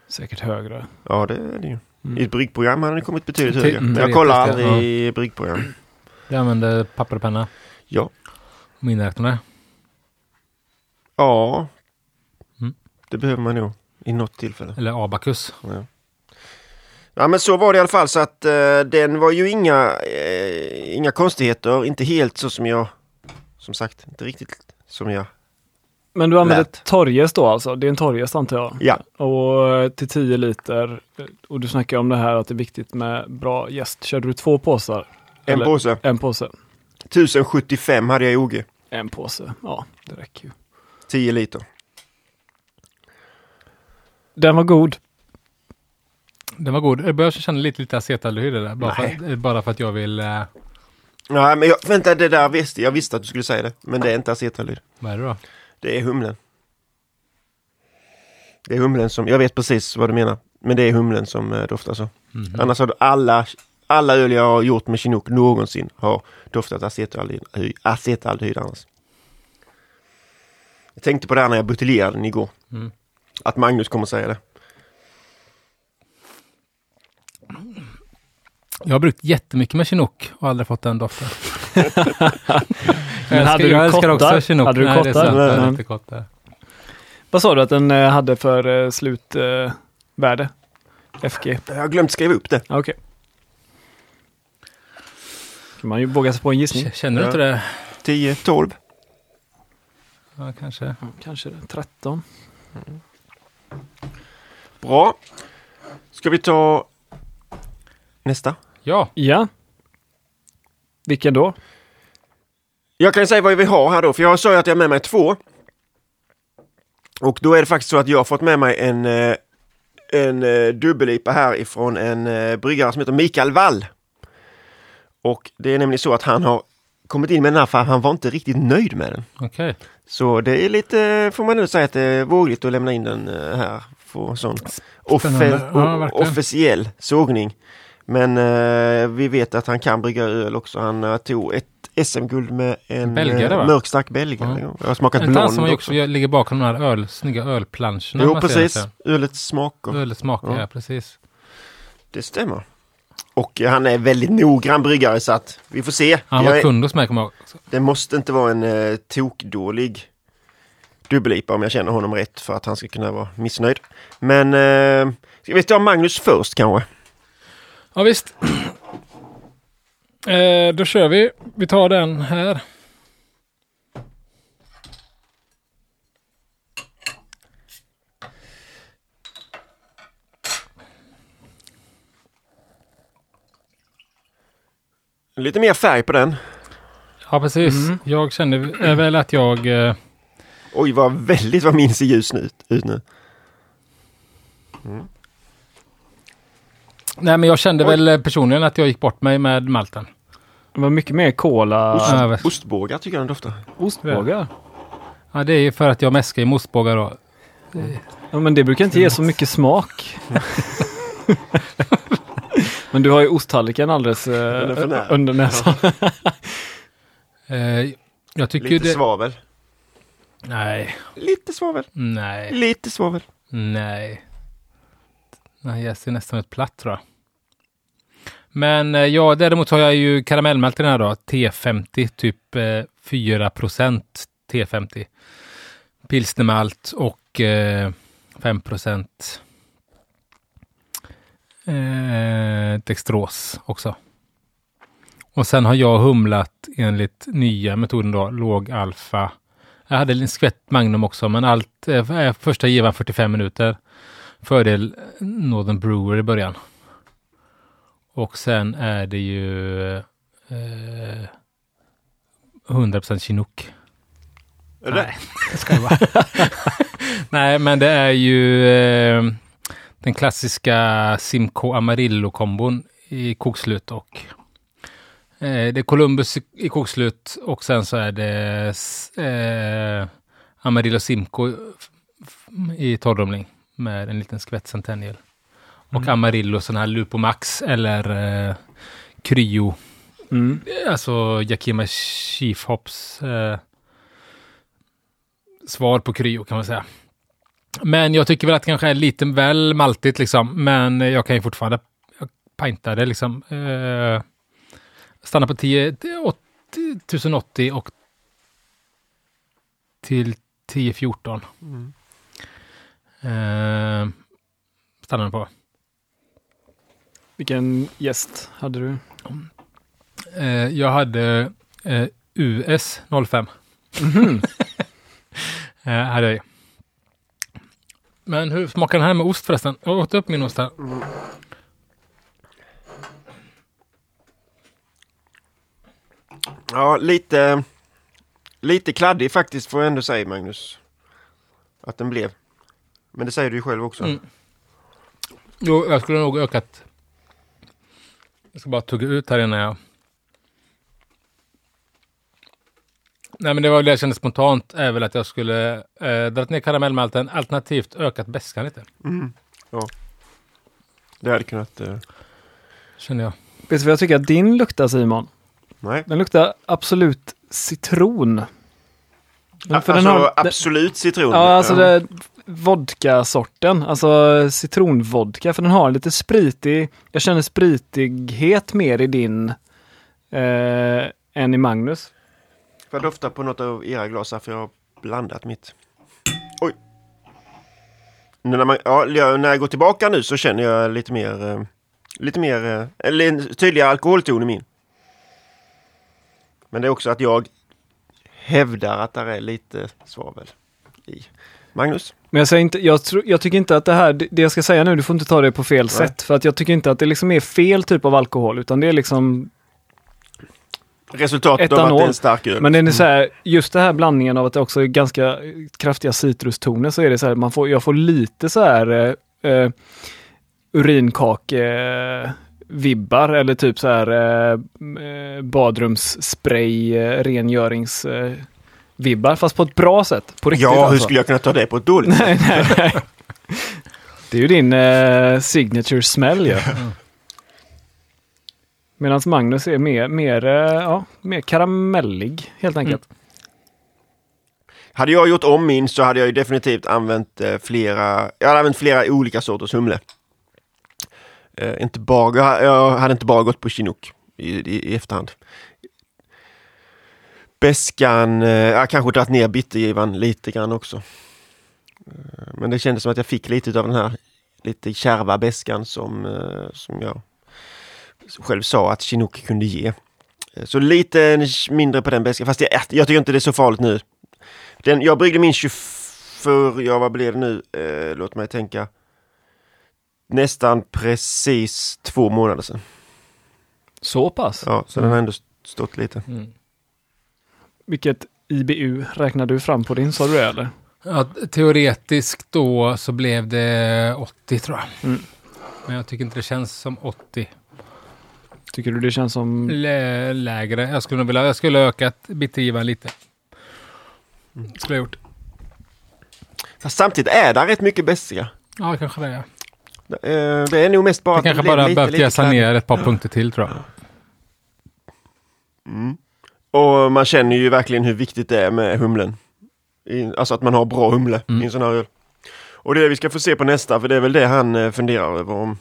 säkert högre. Ja, det är det ju. Mm. I ett bryggprogram hade den kommit betydligt högre. mm, Men jag teoretiskt, kollar aldrig i bryggprogram. Jag använder papper och penna. Ja. Miniräknare. Ja. Mm. Det behöver man nog i något tillfälle. Eller abakus. Ja. ja men så var det i alla fall så att eh, den var ju inga, eh, inga konstigheter. Inte helt så som jag, som sagt, inte riktigt som jag Men du använder Lät. torrjäst då alltså? Det är en torrjäst antar jag? Ja. Och till 10 liter. Och du snackar om det här att det är viktigt med bra jäst. Körde du två påsar? En Eller- påse. En påse. 1075 hade jag i OG. En påse, ja det räcker ju. 10 liter. Den var god. Den var god. Jag börjar känna lite, lite acetaldehyd där. Bara för, bara för att jag vill... Uh, Nej, men jag, vänta, det där visste jag. visste att du skulle säga det. Men det är inte acetaldehyd. vad är det då? Det är humlen. Det är humlen som, jag vet precis vad du menar. Men det är humlen som eh, doftar så. Mhm. Annars har alla, alla öl jag har gjort med Chinook någonsin har doftat acetaldehyd, acetaldehyd annars. Jag tänkte på det här när jag buteljerade den igår. Mm. Att Magnus kommer säga det. Jag har brukt jättemycket med Chinook och aldrig fått den doften. Men Jag hade du jag älskar också Chinook. Hade du Nej, det är kottar? hade Nej. inte kottar. Vad sa du att den eh, hade för eh, slutvärde? Eh, värde? FG? Jag har glömt skriva upp det. Okej. Kan man ju våga sig på en gissning. Känner du inte det? 10, 12. Ja, kanske. Kanske det. 13. Bra. Ska vi ta nästa? Ja, Ja. Vilken då? Jag kan säga vad vi har här då, för jag sa ju att jag har med mig två. Och då är det faktiskt så att jag har fått med mig en, eh, en eh, dubbel-IPA här ifrån en eh, bryggare som heter Mikael Wall. Och det är nämligen så att han har kommit in med den här för han var inte riktigt nöjd med den. okej. Så det är lite, får man nu säga att det är vågligt att lämna in den eh, här för sån offe- Ja, officiell sågning. Men eh, vi vet att han kan brygga öl också. Han uh, tog ett SM-guld med en Belgare, eh, mörk stark belgare. Ja. Jag har smakat blond som också. också ligger bakom de här öl, snygga ölplanscherna? Jo precis, ölets smaker. Ölets smaker, Ja. ja. precis. Det stämmer. Och han är väldigt noggrann bryggare så att vi får se. Han var kund hos mig, kommer jag ihåg. Det måste inte vara en eh, tokdålig dubbel-IPA om jag känner honom rätt för att han ska kunna vara missnöjd. Men eh, ska vi ta Magnus först kanske? Ja, visst. Eh, då kör vi. Vi tar den här. Lite mer färg på den. Ja, precis. Mm. Jag kände eh, väl att jag... Eh, Oj, vad väldigt vad min ser ljus ut, ut nu. nej, men jag kände Oj. väl eh, personligen att jag gick bort mig med malten. Det var mycket mer cola. Ost, Ja, ostbågar tycker jag den doftar. Ostbågar. Ja, det är ju för att jag mäskar i mostbågar då. Ja, men det brukar inte ge så mycket smak. men du har ju osttallriken alldeles eh, under näsan. Eh, jag tycker Lite det... svavel. Nej, Lite svavel. nej, Lite svavel. nej. Nej, jag ser nästan ut platt tror jag. Men eh, ja, däremot har jag ju karamellmält den här då. T50, typ eh, 4 procent T50. Pilsnermalt och eh, 5 procent eh, dextros också. Och sen har jag humlat enligt nya metoden då, låg alfa. Jag hade en skvätt Magnum också, men allt, eh, första givan 45 minuter. Fördel Northern Brewer i början. Och sen är det ju eh, 100% Chinook. Är det? Nej, det ska vara. Nej, men det är ju eh, den klassiska Simco Amarillo-kombon i kokslut och eh, det är Columbus i, i kokslut och sen så är det eh, Amarillo Simco i torrumling med en liten skvätt Centennial. Och Amarillo sån här Lupo Max eller eh, Cryo Mm. Alltså Yakima Chief Hops eh, svar på kryo kan man säga. Men jag tycker väl att det kanske är lite väl maltigt liksom. Men jag kan ju fortfarande pinta det liksom. Eh, stanna på 10, 80, 1080 och till 1014. Mm. Eh, stannar den på. Vilken gäst hade du? Eh, jag hade eh, US 05. Eh, hade jag. Men hur smakar den här med ost förresten? Jag åt upp min ost här. Ja, lite, lite kladdig faktiskt får jag ändå säga Magnus. Att den blev. Men det säger du ju själv också. Mm. Jo, jag skulle nog ökat. Jag ska bara tugga ut här innan jag... Nej, men det var det jag kände spontant är väl att jag skulle eh, dragit ner karamellmälten alternativt ökat beskan lite. Mm. Ja. Det hade kunnat... Eh, Känner jag. Vet du vad jag tycker att din luktar Simon? nej. Den luktar absolut citron. Men för alltså den har- absolut citron. Ja, alltså det vodka-sorten, alltså citronvodka, för den har lite spritig, jag känner spritighet mer i din eh, än i Magnus. Får jag dofta på något av era glas här för jag har blandat mitt. Oj! Nu När, man, ja, jag- när jag går tillbaka nu så känner jag lite mer, eh, lite mer, eh, eller en tydligare alkoholton i min. Men det är också att jag hävdar att det är lite svavel i. Magnus? Men jag, säger inte, jag, tror, jag tycker inte att det här, det jag ska säga nu, du får inte ta det på fel sätt, för att jag tycker inte att det liksom är fel typ av alkohol, utan det är liksom Resultatet av att det är en stark öl. Men den är så här, just det här blandningen av att det också är ganska kraftiga citrustoner så är det så här, man får, jag får lite så här eh, eh, urinkake-vibbar eller typ så här eh, eh, badrumsspray, eh, rengörings eh, vibbar, fast på ett bra sätt. På riktigt ja, hur alltså. skulle jag kunna ta det på ett dåligt sätt? nej, nej. Det är ju din eh, signature smell ju. Medan Magnus är mer, mer, eh, ja, mer karamellig helt enkelt. Mm. Hade jag gjort om min så hade jag ju definitivt använt eh, flera, jag hade använt flera olika sorters humle. Eh, inte bara, jag hade inte bara gått på chinook i, i, i efterhand. Beskan, eh, jag kanske dragit ner bittergivan lite grann också. Eh, men det kändes som att jag fick lite av den här lite kärva beskan som, som jag själv sa att chinook kunde ge. Eh, Så lite mindre på den beskan, fast jag, jag tycker inte det är så farligt nu. Den, jag bryggde min 24, ja vad blev det nu? Eh, låt mig tänka. Nästan precis två månader sedan. Så pass? Ja, så den har ändå stått lite. Mm. Vilket IBU räknar du fram på din, sa du det eller? Ja, teoretiskt då så blev det 80 tror jag. Mm. Men jag tycker inte det känns som 80. Tycker du det känns som... Lä lägre. Jag skulle vilja, jag skulle ökat bittergivan lite. Skulle jag gjort. Fast samtidigt är det rätt mycket beska. Ja, kanske det. är. Eh, det är nog mest bara det kanske bara behövt jäsa ner ett par punkter till tror jag. Mm. Och man känner ju verkligen hur viktigt det är med humlen. I, alltså att man har bra humle Mm. i en sån här öl. Och det är det vi ska få se på nästa, för det är väl det han eh, funderar över om.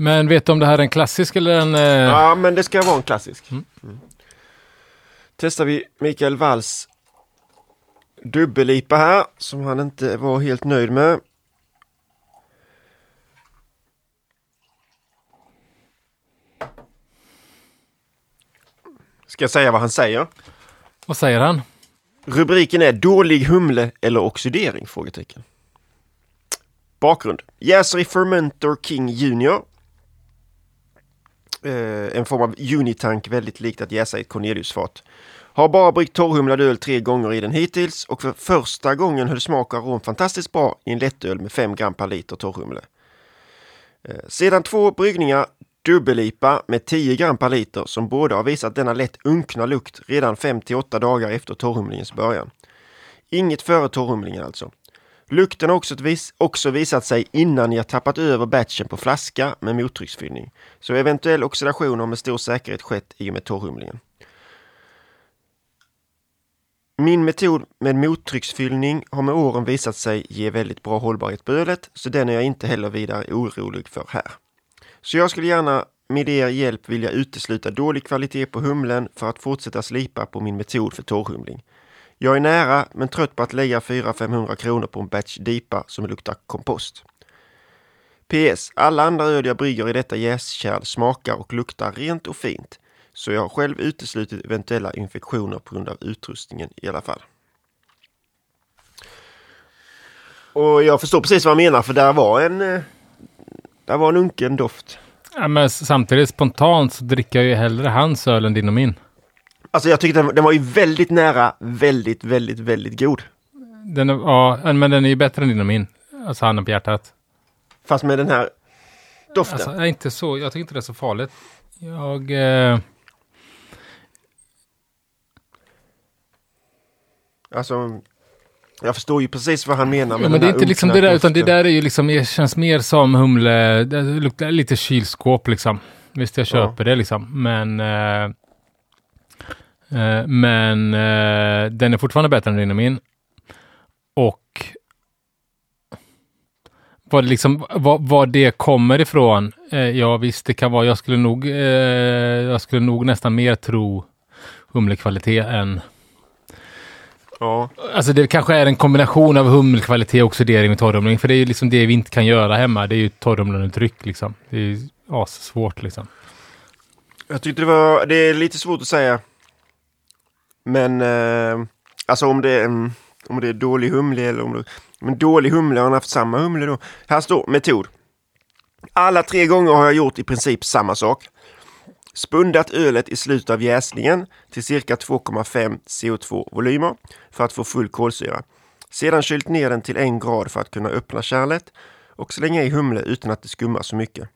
Men vet du om det här är en klassisk eller en... Eh... Ja, men det ska vara en klassisk. Mm. Mm. Testar vi Mikael Walls dubbellipa här, som han inte var helt nöjd med. Ska jag säga vad han säger? Vad säger han? Rubriken är Dålig humle eller oxidering? Frågetecken. Bakgrund. Jäser i Fermentor King Junior. Eh, en form av unitank väldigt likt att jäsa i ett Corneliusfat. Har bara bryggt torrhumlad öl tre gånger i den hittills och för första gången höll smak och arom fantastiskt bra i en lättöl med 5 gram per liter torrhumle. Eh, sedan två bryggningar dubbellipa med 10 gram per liter som båda har visat denna lätt unkna lukt redan 5 till 8 dagar efter torrhumlingens början. Inget före torrhumlingen alltså. Lukten har också, vis, också visat sig innan jag tappat över batchen på flaska med mottrycksfyllning. Så eventuell oxidation har med stor säkerhet skett i och med torrhumlingen. Min metod med mottrycksfyllning har med åren visat sig ge väldigt bra hållbarhet på ölet, så den är jag inte heller vidare orolig för här. Så jag skulle gärna med er hjälp vilja utesluta dålig kvalitet på humlen för att fortsätta slipa på min metod för torrhumling. Jag är nära men trött på att lägga 400-500 kronor på en batch dipa som luktar kompost. PS. Alla andra öl jag brygger i detta jäskärl smakar och luktar rent och fint. Så jag har själv uteslutit eventuella infektioner på grund av utrustningen i alla fall. Och jag förstår precis vad han menar för där var en, eh, där var en unken doft. Ja, men samtidigt spontant så dricker jag ju hellre hans öl än din och min. Alltså jag tyckte den, den var ju väldigt nära, väldigt, väldigt, väldigt god. Den är, ja, men den är ju bättre än din och min. Alltså handen på hjärtat. Fast med den här doften. Alltså, är inte så, jag tycker inte det är så farligt. Jag... Eh, Alltså, jag förstår ju precis vad han menar med ja, den men det är inte liksom det där, utan det doften. där är ju liksom, det känns mer som humle, det luktar lite kylskåp liksom. Visst, jag köper det liksom, men... Eh, eh, men eh, den är fortfarande bättre än din och. Och... Vad, det liksom, vad, vad det kommer ifrån, eh, ja visst det kan vara, jag skulle nog, eh, jag skulle nog nästan mer tro humlekvalitet än Ja, Alltså det kanske är en kombination av humlekvalitet, oxidering och torrhumling. För det är ju liksom det vi inte kan göra hemma. Det är ju torrhumlande liksom. Det är ju svårt liksom. jag tyckte det var, det är lite svårt att säga. Men, eh, alltså om det är, om det är dålig humle eller om det, men dålig humle, har han haft samma humle då? Här står metod. Alla tre gånger har jag gjort i princip samma sak. Spundat ölet i slutet av jäsningen till cirka 2,5 CO2 volymer för att få full kolsyra. Sedan kylt ner den till en grad för att kunna öppna kärlet och slänga i humle utan att det skummar så mycket.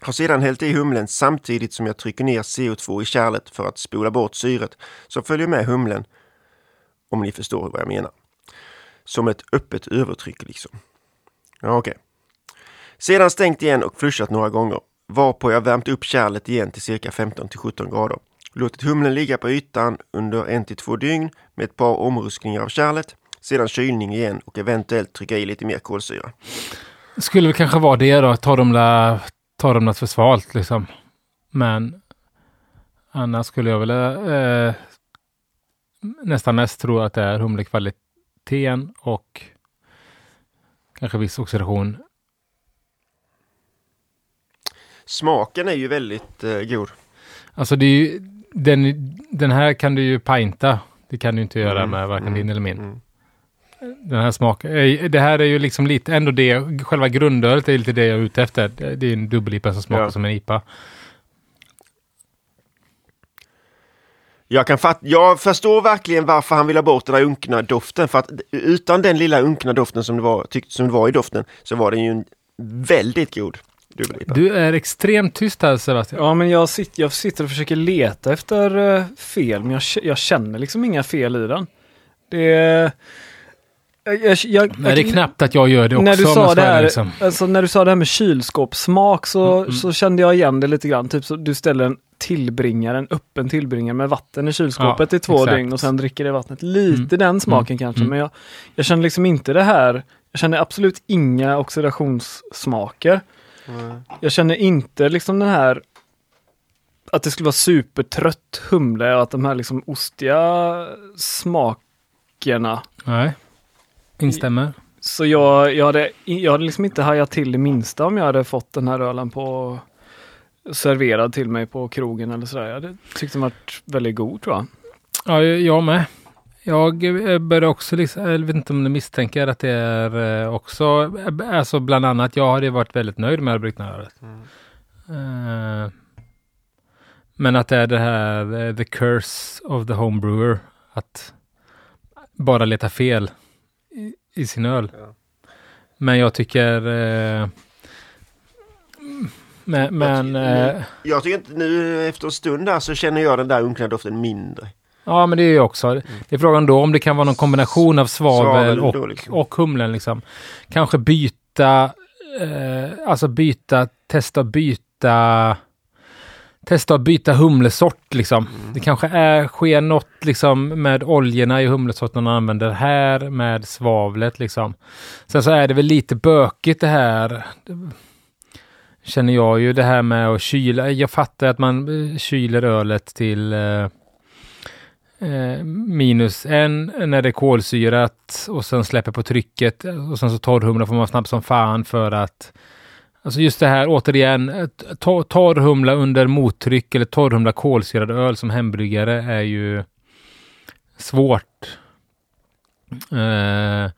Har sedan hällt i humlen samtidigt som jag trycker ner CO2 i kärlet för att spola bort syret som följer med humlen. Om ni förstår vad jag menar. Som ett öppet övertryck liksom. Ja, okej. Sedan stängt igen och flushat några gånger. Varpå jag värmt upp kärlet igen till cirka 15 till 17 grader. Låtit humlen ligga på ytan under en till två dygn med ett par omruskningar av kärlet. Sedan kylning igen och eventuellt trycka i lite mer kolsyra. Skulle väl kanske vara det då. ta de där Torrhumla, torrhumlat för svalt liksom. Men annars skulle jag väl eh, nästan mest tro att det är humlekvaliteten och kanske viss oxidation. Smaken är ju väldigt eh, god. Alltså det är ju, den, den här kan du ju pinta. Det kan du inte göra Mm, med varken mm, din eller min. mm. Den här smaken. eh, Det här är ju liksom lite ändå det. Själva grundölet är lite det jag är ute efter. Det är en dubbel-IPA som smakar Ja. som en IPA. Jag, kan fatt, jag förstår verkligen varför han vill ha bort den där unkna doften. För att utan den lilla unkna doften som det var, tyckte, som det var i doften så var den ju en väldigt god dubbel-IPA. Du är extremt tyst här Sebastian. Ja, men jag, sitter, jag sitter och försöker leta efter eh, fel, men jag, jag känner liksom inga fel i den. Det är... Jag, jag, jag, Nej, det är knappt att jag gör det också. när du sa det här, liksom. alltså när du sa det här med kylskåpssmak så, Mm, mm. så kände jag igen det lite grann. Typ så du ställer en tillbringare, en öppen tillbringare med vatten i kylskåpet Ja, i två exakt. dygn och sen dricker det vattnet. Lite Mm. den smaken kanske, mm. men jag, jag känner liksom inte det här. Jag känner absolut inga oxidationssmaker. Mm. Jag känner inte liksom den här att det skulle vara supertrött humle och att de här liksom ostiga smakerna. Nej, instämmer. Så jag, jag, hade, jag hade liksom inte hajat till det minsta om jag hade fått den här ölen på serverad till mig på krogen eller sådär. Jag hade tyckt den varit väldigt god tror jag. Ja, jag med. Jag eh, börjar också, liksom, jag vet inte om du misstänker att det är eh, också, eh, alltså bland annat, jag hade varit väldigt nöjd med att brygga den här ölet. Eh, Men att det är det här, the curse of the homebrewer, att bara leta fel i, sin öl. Ja. Men jag tycker, eh, men, men eh, Jag tycker inte, nu efter en stund där så känner jag den där unkna doften mindre. Ja, men det är ju också. Det är frågan då om det kan vara någon kombination av svavel, och, liksom. och humlen liksom. Kanske byta, eh, alltså byta, testa byta, testa att byta humlesort liksom. Mm. Det kanske är, sker något liksom med oljorna i humlesorten man använder här med svavlet liksom. Sen så är det väl lite bökigt det här. Känner jag ju det här med att kyla. Jag fattar att man eh, kyler ölet till eh, eh, minus en när det är kolsyrat och sen släpper på trycket och sen så torrhumlar får man snabbt som fan för att Alltså just det här återigen, torrhumla under mottryck eller torrhumla kolsyrad öl som hembryggare är ju svårt. Eh,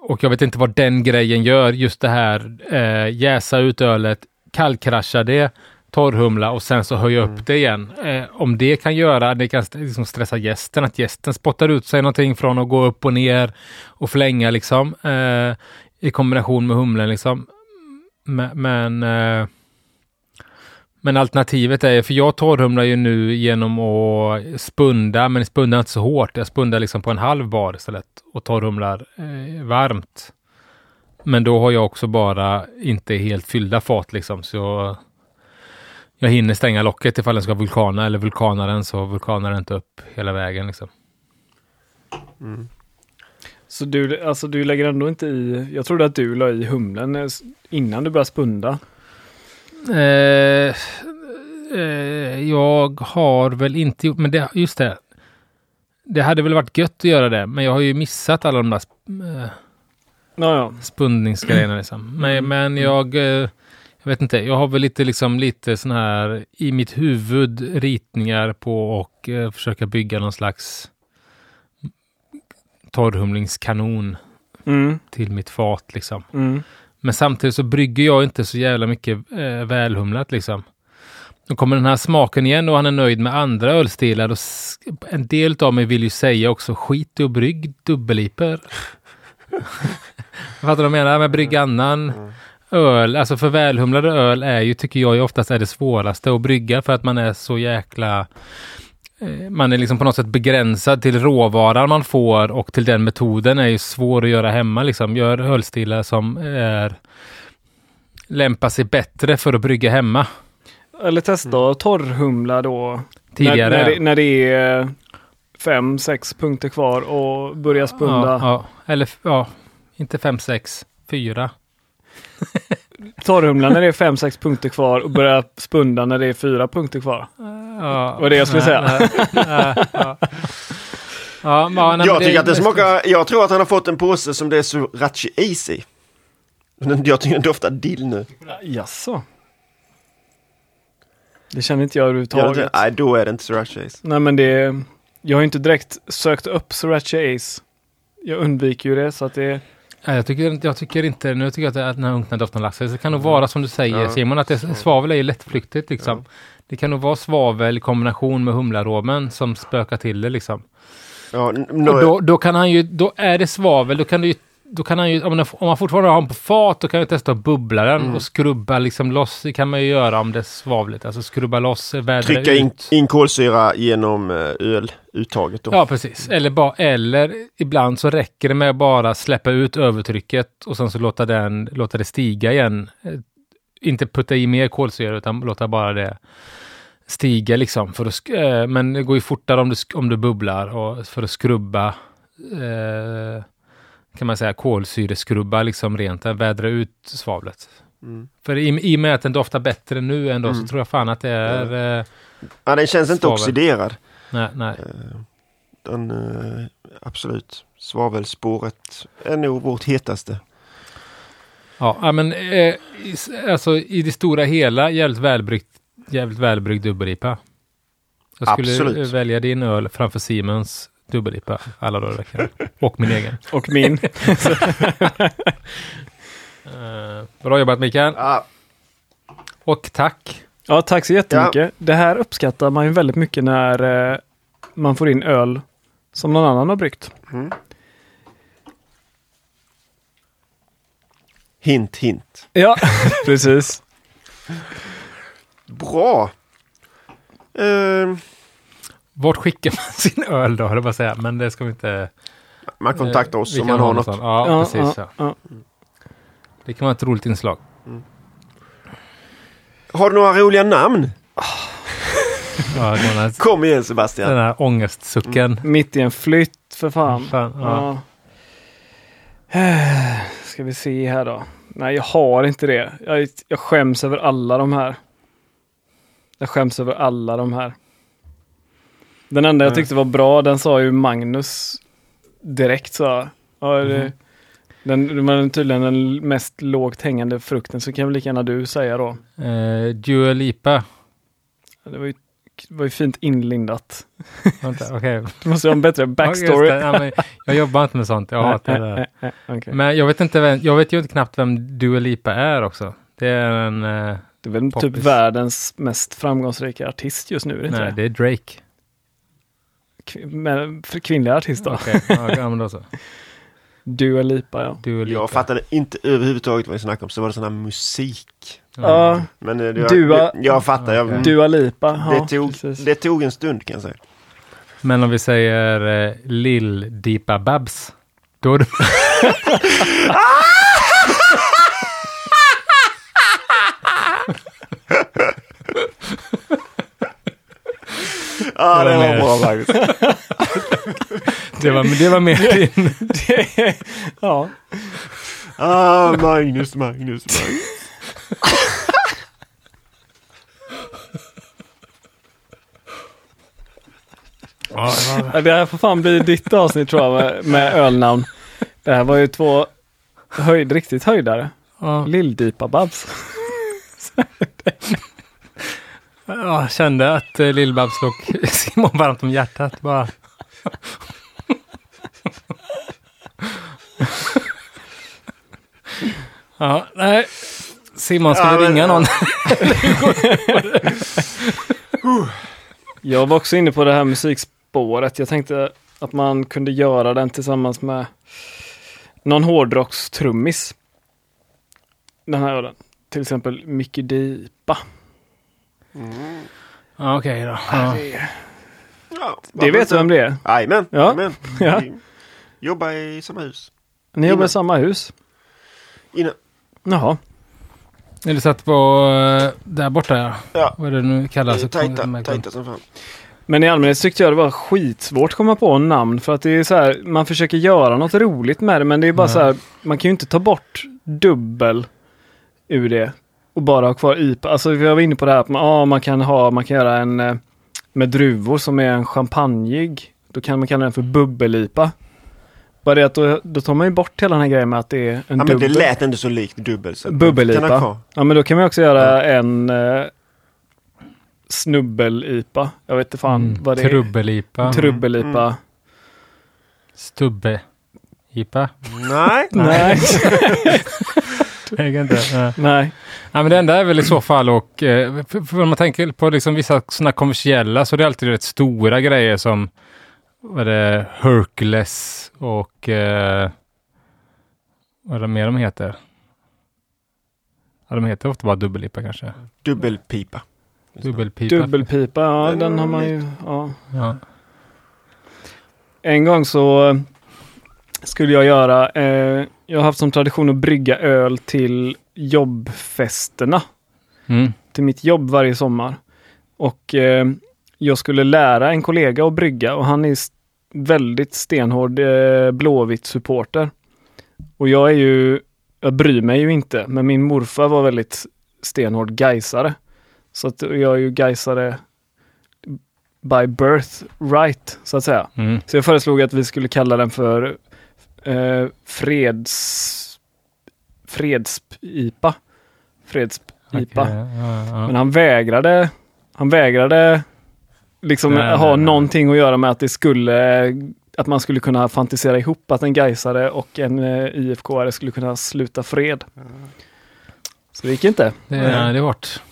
och jag vet inte vad den grejen gör, just det här eh, jäsa ut ölet, kallkrascha det, torrhumla och sen så höja upp det igen. Eh, om det kan göra, det kan liksom stressa gästen, att gästen spottar ut sig någonting från att gå upp och ner och flänga liksom eh, i kombination med humlen liksom. Men, eh, men, alternativet är, för jag torrhumlar ju nu genom att spunda, men spunda inte så hårt. Jag spundar liksom på en halv bar istället och torrhumlar eh, varmt. Men då har jag också bara inte helt fyllda fat liksom, så jag hinner stänga locket ifall den ska vulkana eller vulkanar den så vulkanar den inte upp hela vägen liksom. Mm. Så du, alltså du lägger ändå inte i, jag trodde att du la i humlen eh, innan du började spunda. Eh, eh, jag har väl inte gjort, men det, just det. Det hade väl varit gött att göra det, men jag har ju missat alla de där sp- eh, spundningsgrejerna liksom. Men, men jag, eh, jag vet inte, jag har väl lite liksom lite sån här i mitt huvud ritningar på och eh, försöka bygga någon slags torrhumlingskanon Mm, till mitt fat liksom. mm. Men samtidigt så brygger jag inte så jävla mycket eh, välhumlat liksom. Då kommer den här smaken igen och han är nöjd med andra ölstilar. Och en del av mig vill ju säga också skit att brygg dubbelliper. Fattar du vad jag menar? Men brygg annan öl. Alltså för välhumlade öl är ju, tycker jag, oftast är det svåraste att brygga för att man är så jäkla man är liksom på något sätt begränsad till råvaran man får och till den metoden är ju svår att göra hemma. Liksom. Gör ölstilar som är lämpar sig bättre för att brygga hemma. Eller testa att torrhumla då. Tidigare. När, när, det, när det är fem, sex punkter kvar och börja spunda. Ja, ja. Eller ja, inte fem, sex, fyra. Torrhumla när det är fem, sex punkter kvar och börja spunda när det är fyra punkter kvar. Ja, Var det jag skulle säga. nej, nej, ja. Ja, men, nej, jag tycker att det smakar, jag tror att han har fått en påse som det är Sriracha Easy. Men Jag tycker den doftar dill nu. Jaså? Det känner inte jag det överhuvudtaget. Nej, då är det inte Sriracha Ace. Nej men det, jag har ju inte direkt sökt upp Sriracha Ace. Jag undviker ju det så att det, Nej, jag, tycker, inte- jag tycker inte, nu tycker jag att det- den här unkna doften lax, det kan nog vara som du säger Ja. Simon, att det, svavel är ju lättflyktigt liksom. Det kan nog vara svavel i kombination med humlaromen som spökar till det liksom. Ja, Och då, då kan han ju, då är det svavel, då kan du ju då kan han ju, om, den, om man fortfarande har den på fat, då kan jag testa att bubbla den Mm. och skrubba liksom loss. Det kan man ju göra om det är svavligt. Alltså skrubba loss, vädra trycka in, in kolsyra genom eh, öluttaget då. Ja, precis. Eller, bara, eller ibland så räcker det med att bara släppa ut övertrycket och sen så låta, den, låta det stiga igen. Eh, Inte putta i mer kolsyra utan låta bara det stiga liksom. För att, eh, men det går ju fortare om du, om du bubblar och för att skrubba eh, kan man säga kolsyreskrubba liksom rent, eh, vädra ut svavlet. Mm. För i, i och med att den doftar bättre nu ändå Mm. så tror jag fan att det är... Eh, Ja, den känns inte Svavel. oxiderad. nej, nej. Eh, Den, eh, absolut. Svavelspåret är nog vårt hetaste. Ja, ja, men eh, alltså i det stora hela jävligt välbryggt, jävligt välbryggd dubbel-IPA. Jag skulle Absolut. välja din öl framför Siemens dubbel-IPA alla dagar i veckan. Och min egen. och min. Eh, bra jobbat Mikael. Ja, Och tack. Ja, tack så jättemycket. Det här uppskattar man ju väldigt mycket när eh, man får in öl som någon annan har bryggt. mm. Hint, hint. Ja, precis. Bra! Eh, Vart skickar man sin öl då, höll jag på att säga. Men det ska vi inte... man kontaktar eh, oss vi om kan man ha har något sånt. Ja, Ja, precis. ja, Ja. ja. Det kan vara ett roligt inslag. Har du några roliga namn? Ja, den, här, Kom igen Sebastian. den här ångestsucken. Mitt i en flytt för fan. Fan, ja. Ja. Eh, Ska vi se här då. Nej, jag har inte det. Jag, jag skäms över alla de här. Jag skäms över alla de här. Den enda jag Mm. tyckte var bra, den sa ju Magnus direkt så. Ja, det, Den, den var tydligen den mest lågt hängande frukten, så kan väl lika gärna du säga då. Eh, Dua Lipa. Det var ju, det var ju fint inlindat. Vänta, okej. Du måste ha en bättre backstory. Ja, jag jobbar inte med sånt. Jag hatar det. där. Okej. Men jag vet inte vem, jag vet ju inte knappt vem Dua Lipa är också. Det är en, eh, Det är väl Poppis. typ världens mest framgångsrika artist just nu, är det inte nej, det? det är Drake. Kv- men för kvinnliga artister. Okej, ja, ja, men då så. Dua Lipa, ja. Dua Lipa. Jag fattade inte överhuvudtaget vad vi snackade om. Så var det sån här musik. Ja, Men eh, det, Dua- jag, jag fattar. Jag. Dua Lipa. Ja, det, tog, precis. det tog en stund kan jag säga. Men om vi säger eh, Lill Deepa Babs. Då är det... Ja, Det det var bra faktiskt. Det var, det var mer din. Ja. Ah, Magnus, Magnus, Magnus. Det här får fan bli ditt avsnitt tror jag med, med ölnamn. Det här var ju två höjd, riktigt höjdare. ja. Lill-Dipa-Babs. Ja, jag kände att eh, Lill-Babs låg Simon varmt om hjärtat. Bara. ja, nej. Simon, ska Ja, vi men- ringa någon? Jag var också inne på det här musikspåret. Jag tänkte att man kunde göra den tillsammans med någon hårdrockstrummis. Den här ölen. Till exempel Mickey Dipa. Ja, Okej då. Ja. Det, Ja, det vet du vem det är? Jajamän. Ja. Ja. Vi Jobbar i samma hus. Ni jobbar i samma hus? Innan. Jaha. Eller satt på eh, där borta ja. Ja. Vad är det nu kallas? Det är tajta, tajta som fan. Men i allmänhet tyckte jag det var skitsvårt att komma på namn för att det är så här, man försöker göra något roligt med det men det är bara Nej. så här, man kan ju inte ta bort dubbel ur det och bara ha kvar IPA. Alltså vi var inne på det här att man, ja, man kan ha, man kan göra en eh, med druvor som är en champagnejig. Då kan man kalla den för bubbel-IPA. Bara det att då, då tar man ju bort hela den här grejen med att det är en Ja, men det dubbel. lät ändå så likt dubbel. Så Bubbel-IPA. Ja men då kan man också göra en eh, snubbel-IPA. Jag vet inte fan Mm. vad det är. Trubbel-IPA. Trubbel-IPA. Mm. Stubbe-IPA. Nej. Nej. Jag kan inte. Nej. Nej. Ja, men det enda är väl i så fall och eh, för, för om man tänker på liksom vissa sådana kommersiella så är det alltid rätt stora grejer som vad är det, Hercules och eh, vad är det mer de heter? Ja, de heter ofta bara dubbellipa kanske. Dubbelpipa. Dubbelpipa. Dubbelpipa, ja den har man ju. Ja. Ja. En gång så eh, skulle jag göra, eh, jag har haft som tradition att brygga öl till jobbfesterna. Mm. Till mitt jobb varje sommar. Och eh, jag skulle lära en kollega att brygga och han är s- väldigt stenhård eh, blåvitt supporter. Och jag är ju, jag bryr mig ju inte, men min morfar var väldigt stenhård gaisare. Så att jag är ju gaisare by birth right, så att säga. Mm. Så jag föreslog att vi skulle kalla den för eh, freds... Fredspipa. Fredspipa. Okej, ja, ja. Men han vägrade, han vägrade liksom Nej, nej, ha nej. någonting att göra med att det skulle, att man skulle kunna fantisera ihop att en Gaisare och en eh, IFK-are skulle kunna sluta fred. Så det gick inte. Det, är, det är hårt.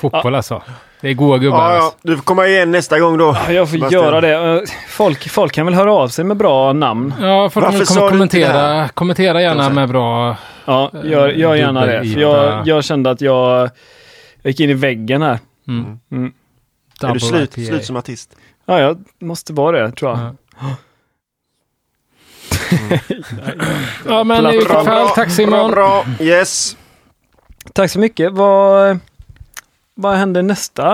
Fotboll alltså. Det är goa gubbar. Ja, ja. Alltså. Du får komma igen nästa gång då. Ja, Jag får Sebastian. göra det. Eh, Folk, folk kan väl höra av sig med bra namn. Ja, folk Varför det kommentera, kommentera gärna Kan med bra... Ja, gör, gör gärna det. Jag, jag kände att jag, jag gick in i väggen här. Mm, Mm. Är double du slut, slut som artist? Ja, jag måste vara det tror jag. Ja. ja, men i vilket fall, tack Simon. Bra, bra. Yes. Tack så mycket. Vad, vad händer nästa?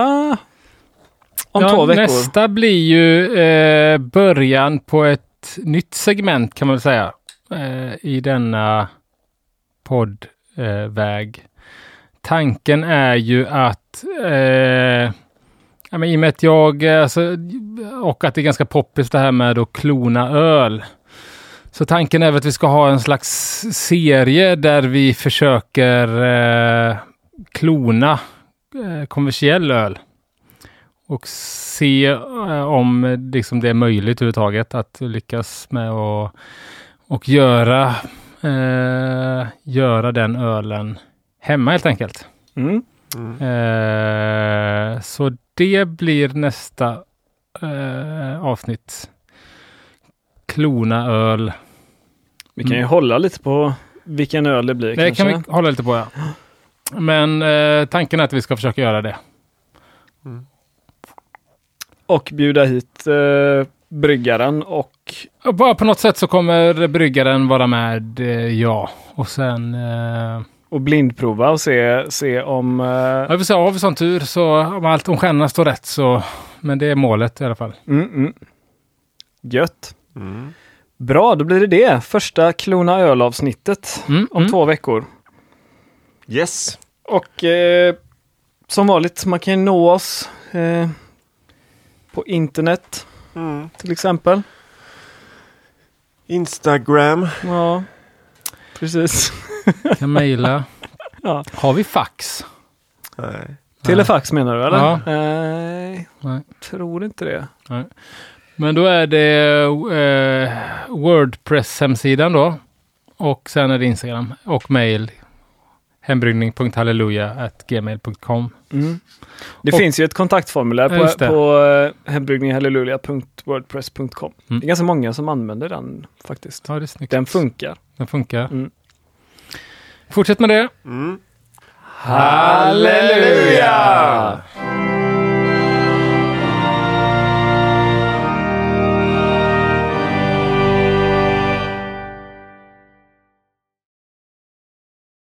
Om ja, två veckor? Nästa blir ju eh, början på ett nytt segment kan man väl säga. Eh, I denna poddväg. Eh. Tanken är ju att eh, ja, men i och med att jag, alltså, och att det är ganska poppis det här med att klona öl, Så tanken är att vi ska ha en slags serie där vi försöker eh, klona kommersiell öl. Och se eh, om liksom det är möjligt överhuvudtaget att lyckas med att och göra, eh, göra den ölen hemma helt enkelt. Mm. Eh, så det blir nästa eh, avsnitt. Klona öl. Vi kan ju Mm. hålla lite på vilken öl det blir Det kanske. kan vi hålla lite på ja. Men eh, tanken är att vi ska försöka göra det. Och bjuda hit eh, bryggaren och Bara på något sätt så kommer bryggaren vara med, eh, ja. Och sen... Eh, och blindprova och se, se om... Eh, ja, vi se, har vi sån tur så om allt om stjärnorna står rätt så... Men det är målet i alla fall. mm, mm. Gött. Mm. Bra, då blir det det. Första Klona öl-avsnittet Mm, om mm. två veckor. Yes. Och eh, som vanligt, man kan ju nå oss eh, på internet Mm. till exempel. Instagram. Ja, precis. Kan mejla. Ja. Har vi fax? Nej. Telefax menar du eller? Ja. Nej, Nej. tror inte det. Men då är det eh, Wordpress-hemsidan då. Och sen är det Instagram och mail. Hembryggning.halleluja.gmail.com Mm. Det Och- finns ju ett kontaktformulär på, på uh. Mm. Det är ganska många som använder den faktiskt. Ja, det är snyggt. Den funkar. Den funkar. Mm. Fortsätt med det. Mm. Halleluja!